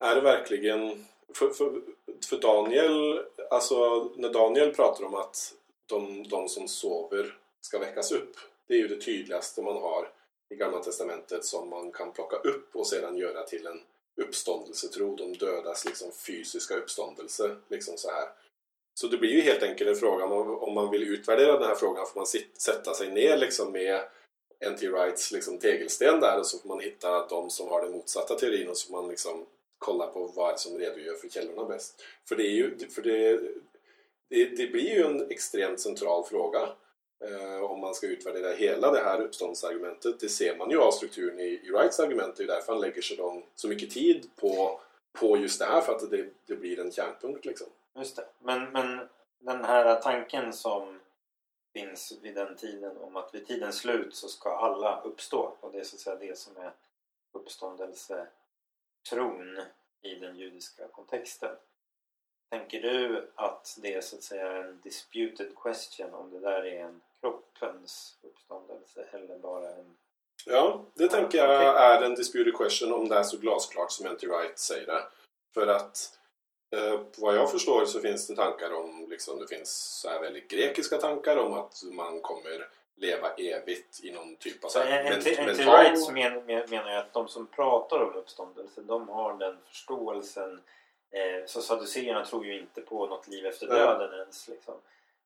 är det verkligen... För, för, för Daniel, alltså när Daniel pratar om att de, de som sover ska väckas upp. Det är ju det tydligaste man har i Gamla Testamentet som man kan plocka upp och sedan göra till en uppståndelsetro, de dödas liksom fysiska uppståndelse. Liksom så här. Så det blir ju helt enkelt en fråga om, man vill utvärdera den här frågan får man sätta sig ner liksom med N.T. Wrights liksom tegelsten där och så får man hitta de som har den motsatta teorin och så får man liksom kolla på vad som redogör för källorna bäst. För det, är ju, för det, det, det blir ju en extremt central fråga eh, om man ska utvärdera hela det här uppståndsargumentet. Det ser man ju av strukturen i, i Wrights argument. Det är därför han lägger så, lång, så mycket tid på, på just det här för att det, det blir en kärnpunkt. Liksom. Just det. Men, men den här tanken som finns vid den tiden om att vid tidens slut så ska alla uppstå och det är så att säga det som är uppståndelse tron i den judiska kontexten. Tänker du att det är så att säga en disputed question om det där är en kroppens uppståndelse eller bara en... Ja, det tänker jag är en disputed question om det är så glasklart som N.T. Wright säger det. För att eh, vad jag förstår så finns det tankar om, liksom, det finns så här väldigt grekiska tankar om att man kommer leva evigt i någon typ av så här, en, en, mental... Rights men, menar jag att de som pratar om uppståndelse de har den förståelsen eh, så saduceerna tror ju inte på något liv efter döden mm. ens liksom.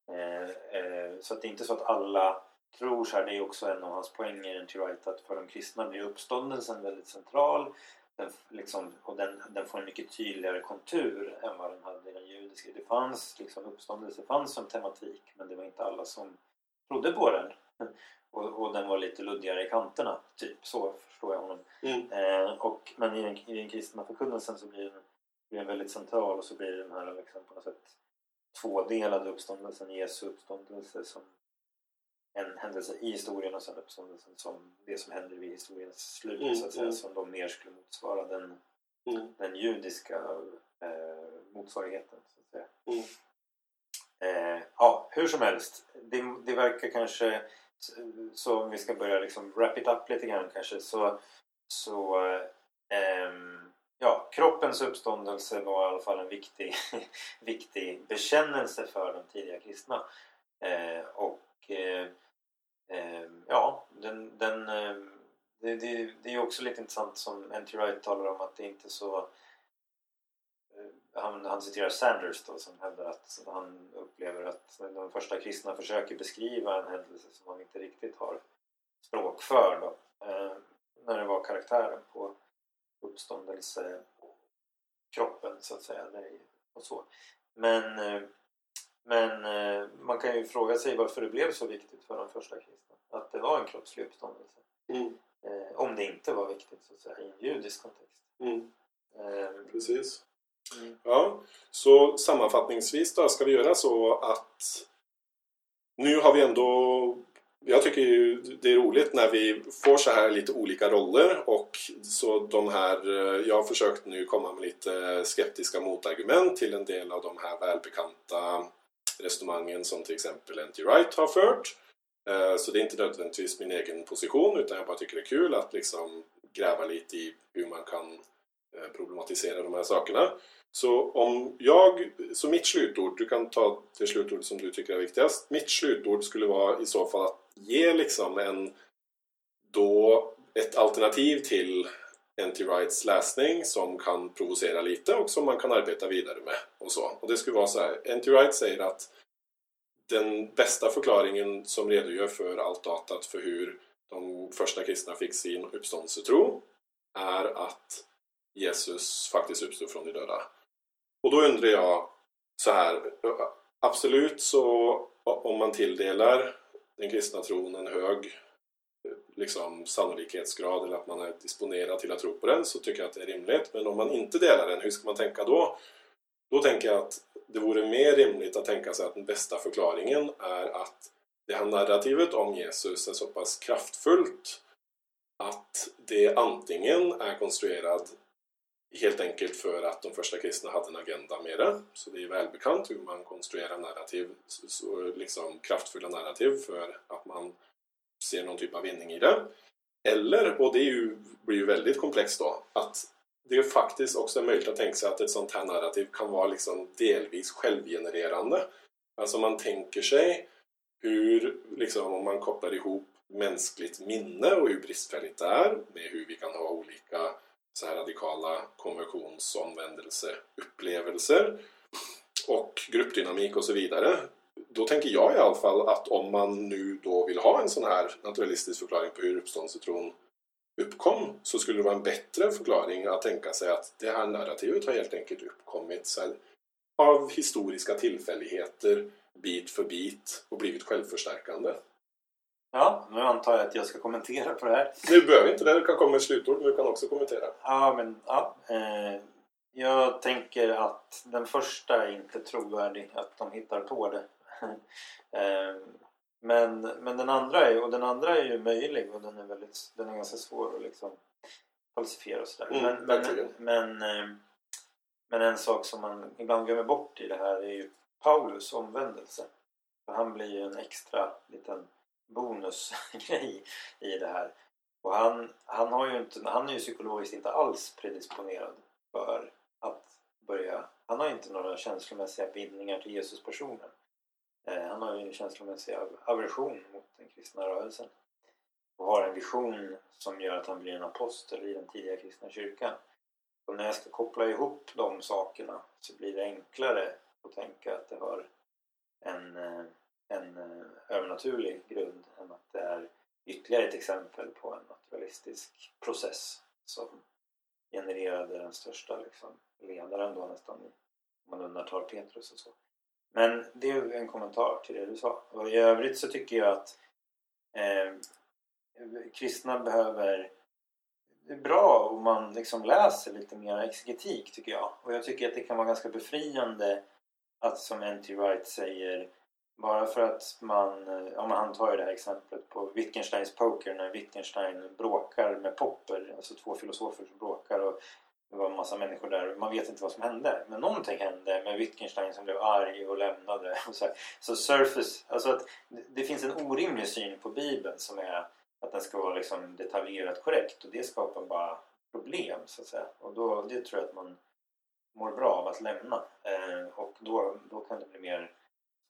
eh, eh, så att det är inte så att alla tror så här, det är också en av hans poänger till Wright att för de kristna blir uppståndelsen väldigt central den, liksom, och den, den får en mycket tydligare kontur än vad den hade i den judiska. Det fanns liksom uppståndelse fanns som tematik men det var inte alla som trodde på den. Och, och, den var lite luddigare i kanterna, typ så förstår jag honom. Mm. Eh, och, men i den, i den kristna förkunnelsen så blir den, blir den väldigt central och så blir den här liksom på något sätt tvådelade uppståndelsen, Jesu uppståndelse som en händelse i historien och sen uppståndelsen som det som händer vid historiens slut Mm, så att säga, mm. som då mer skulle motsvara den, Mm. den judiska eh, motsvarigheten. Så att säga. Mm. Eh, ja, hur som helst. Det, det verkar kanske, så om vi ska börja liksom wrap it up lite grann kanske, så, så ähm, ja, kroppens uppståndelse var i alla fall en viktig, [LAUGHS] viktig bekännelse för de tidiga kristna. Äh, och äh, äh, ja, den, den, ehm, det, det, det är ju också lite intressant som N.T. Wright talar om att det inte så han, han citerar Sanders då som hävdar att han upplever att de första kristna försöker beskriva en händelse som man inte riktigt har språk för då. Eh, när det var karaktären på uppståndelsekroppen så att säga. Och så. Men, eh, men eh, man kan ju fråga sig varför det blev så viktigt för de första kristna att det var en kroppslig uppståndelse. Mm. Om det inte var viktigt så att säga i en judisk kontext. Mm. Precis mm. Ja, så sammanfattningsvis då ska vi göra så att nu har vi ändå jag tycker ju det är roligt när vi får så här lite olika roller och så de här, eh, jag har försökt nu komma med lite skeptiska motargument till en del av de här välbekanta resonemangen som till exempel N.T. Wright har fört. Eh, så det är inte nödvändigtvis min egen position utan jag bara tycker det är kul att liksom gräva lite i hur man kan eh, problematisera de här sakerna. Så om jag, så mitt slutord, du kan ta det slutord som du tycker är viktigast. Mitt slutord skulle vara i så fall att ge liksom en då ett alternativ till anti-rights läsning som kan provocera lite och som man kan arbeta vidare med och så. Och det skulle vara så här, anti-rights säger att den bästa förklaringen som redogör för allt datat för hur de första kristna fick sin uppståndelsetro är att Jesus faktiskt uppstod från de döda. Och då undrar jag så här, absolut så om man tilldelar den kristna tron en hög liksom, sannolikhetsgrad eller att man är disponerad till att tro på den så tycker jag att det är rimligt. Men om man inte delar den, hur ska man tänka då? Då tänker jag att det vore mer rimligt att tänka sig att den bästa förklaringen är att det här narrativet om Jesus är så pass kraftfullt att det antingen är konstruerad helt enkelt för att de första kristna hade en agenda med det. Så det är välbekant hur man konstruerar narrativ, så liksom kraftfulla narrativ för att man ser någon typ av vinning i det. Eller, och det är ju, blir ju väldigt komplext då, att det faktiskt också är möjligt att tänka sig att ett sånt här narrativ kan vara liksom delvis självgenererande. Alltså man tänker sig hur, liksom om man kopplar ihop mänskligt minne och hur bristfälligt det är med hur vi kan ha olika så här radikala konversionsomvändelseupplevelser och gruppdynamik och så vidare. Då tänker jag i alla fall att om man nu då vill ha en sån här naturalistisk förklaring på hur uppståndelsetron uppkom så skulle det vara en bättre förklaring att tänka sig att det här narrativet har helt enkelt uppkommit så här, av historiska tillfälligheter bit för bit och blivit självförstärkande. Ja, nu antar jag att jag ska kommentera på det här. Nu behöver inte det, du kan komma med slutord men du kan också kommentera. Ja, men ja. Eh, jag tänker att den första är inte trovärdig, att de hittar på det. [LAUGHS] eh, men, men den andra är, och den andra är ju möjlig och den är väldigt, den är ganska svår att liksom falsifiera och sådär. Mm, men, men, men, eh, men en sak som man ibland glömmer bort i det här är ju Paulus omvändelse. För han blir ju en extra liten bonusgrej [LAUGHS] i det här. Och han, han, har ju inte, han är ju psykologiskt inte alls predisponerad för att börja... Han har inte några känslomässiga bindningar till Jesuspersonen. Eh, han har ju en känslomässig aversion mot den kristna rörelsen. Och har en vision som gör att han blir en apostel i den tidiga kristna kyrkan. Och när jag ska koppla ihop de sakerna så blir det enklare att tänka att det har en, eh, en eh, övernaturlig grund än att det är ytterligare ett exempel på en naturalistisk process som genererade den största liksom, ledaren då nästan om man undantar Petrus och så. Men det är en kommentar till det du sa. Och i övrigt så tycker jag att eh, kristna behöver det är bra om man liksom läser lite mer exegetik tycker jag. Och jag tycker att det kan vara ganska befriande att som N.T. Wright säger bara för att man, eh, ja man han tar ju det här exemplet på Wittgensteins poker när Wittgenstein bråkar med Popper, alltså två filosofer som bråkar och det var en massa människor där man vet inte vad som hände. Men någonting hände med Wittgenstein som blev arg och lämnade. [LAUGHS] Och så, så surface, alltså att det finns en orimlig syn på Bibeln som är att den ska vara liksom detaljerat korrekt och det skapar bara problem så att säga. Och då, det tror jag att man mår bra av att lämna. Eh, och då, då kan det bli mer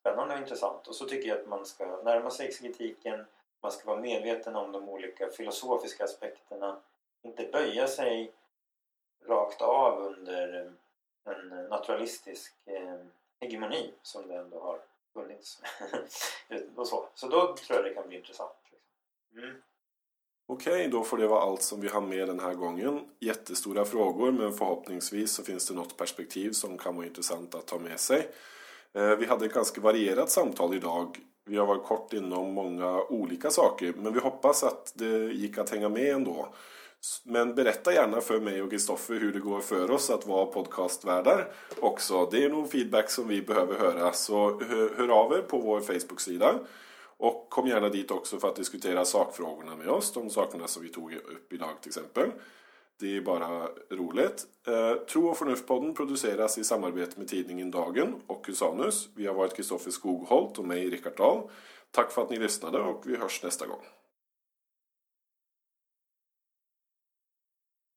spännande och intressant. Och så tycker jag att man ska närma sig exegetiken. Man ska vara medveten om de olika filosofiska aspekterna. Inte böja sig rakt av under en naturalistisk eh, hegemoni som det ändå har funnits. [LAUGHS] och så. så då tror jag det kan bli intressant. Liksom. Mm. Okej, då får det vara allt som vi har med den här gången. Jättestora frågor men förhoppningsvis så finns det något perspektiv som kan vara intressant att ta med sig. Eh, vi hade ett ganska varierat samtal idag. Vi har varit kort inom många olika saker men vi hoppas att det gick att hänga med ändå. Men berätta gärna för mig och Kristoffer hur det går för oss att vara podcastvärdar också. Det är nog feedback som vi behöver höra så hör, hör av er på vår Facebook-sida. Och kom gärna dit också för att diskutera sakfrågorna med oss. De sakerna som vi tog upp idag till exempel. Det är bara roligt. Eh, Tro och förnuftpodden produceras i samarbete med tidningen Dagen och Husanus. Vi har varit Kristoffer Skogholt och mig, Rickard Dahl. Tack för att ni lyssnade och vi hörs nästa gång.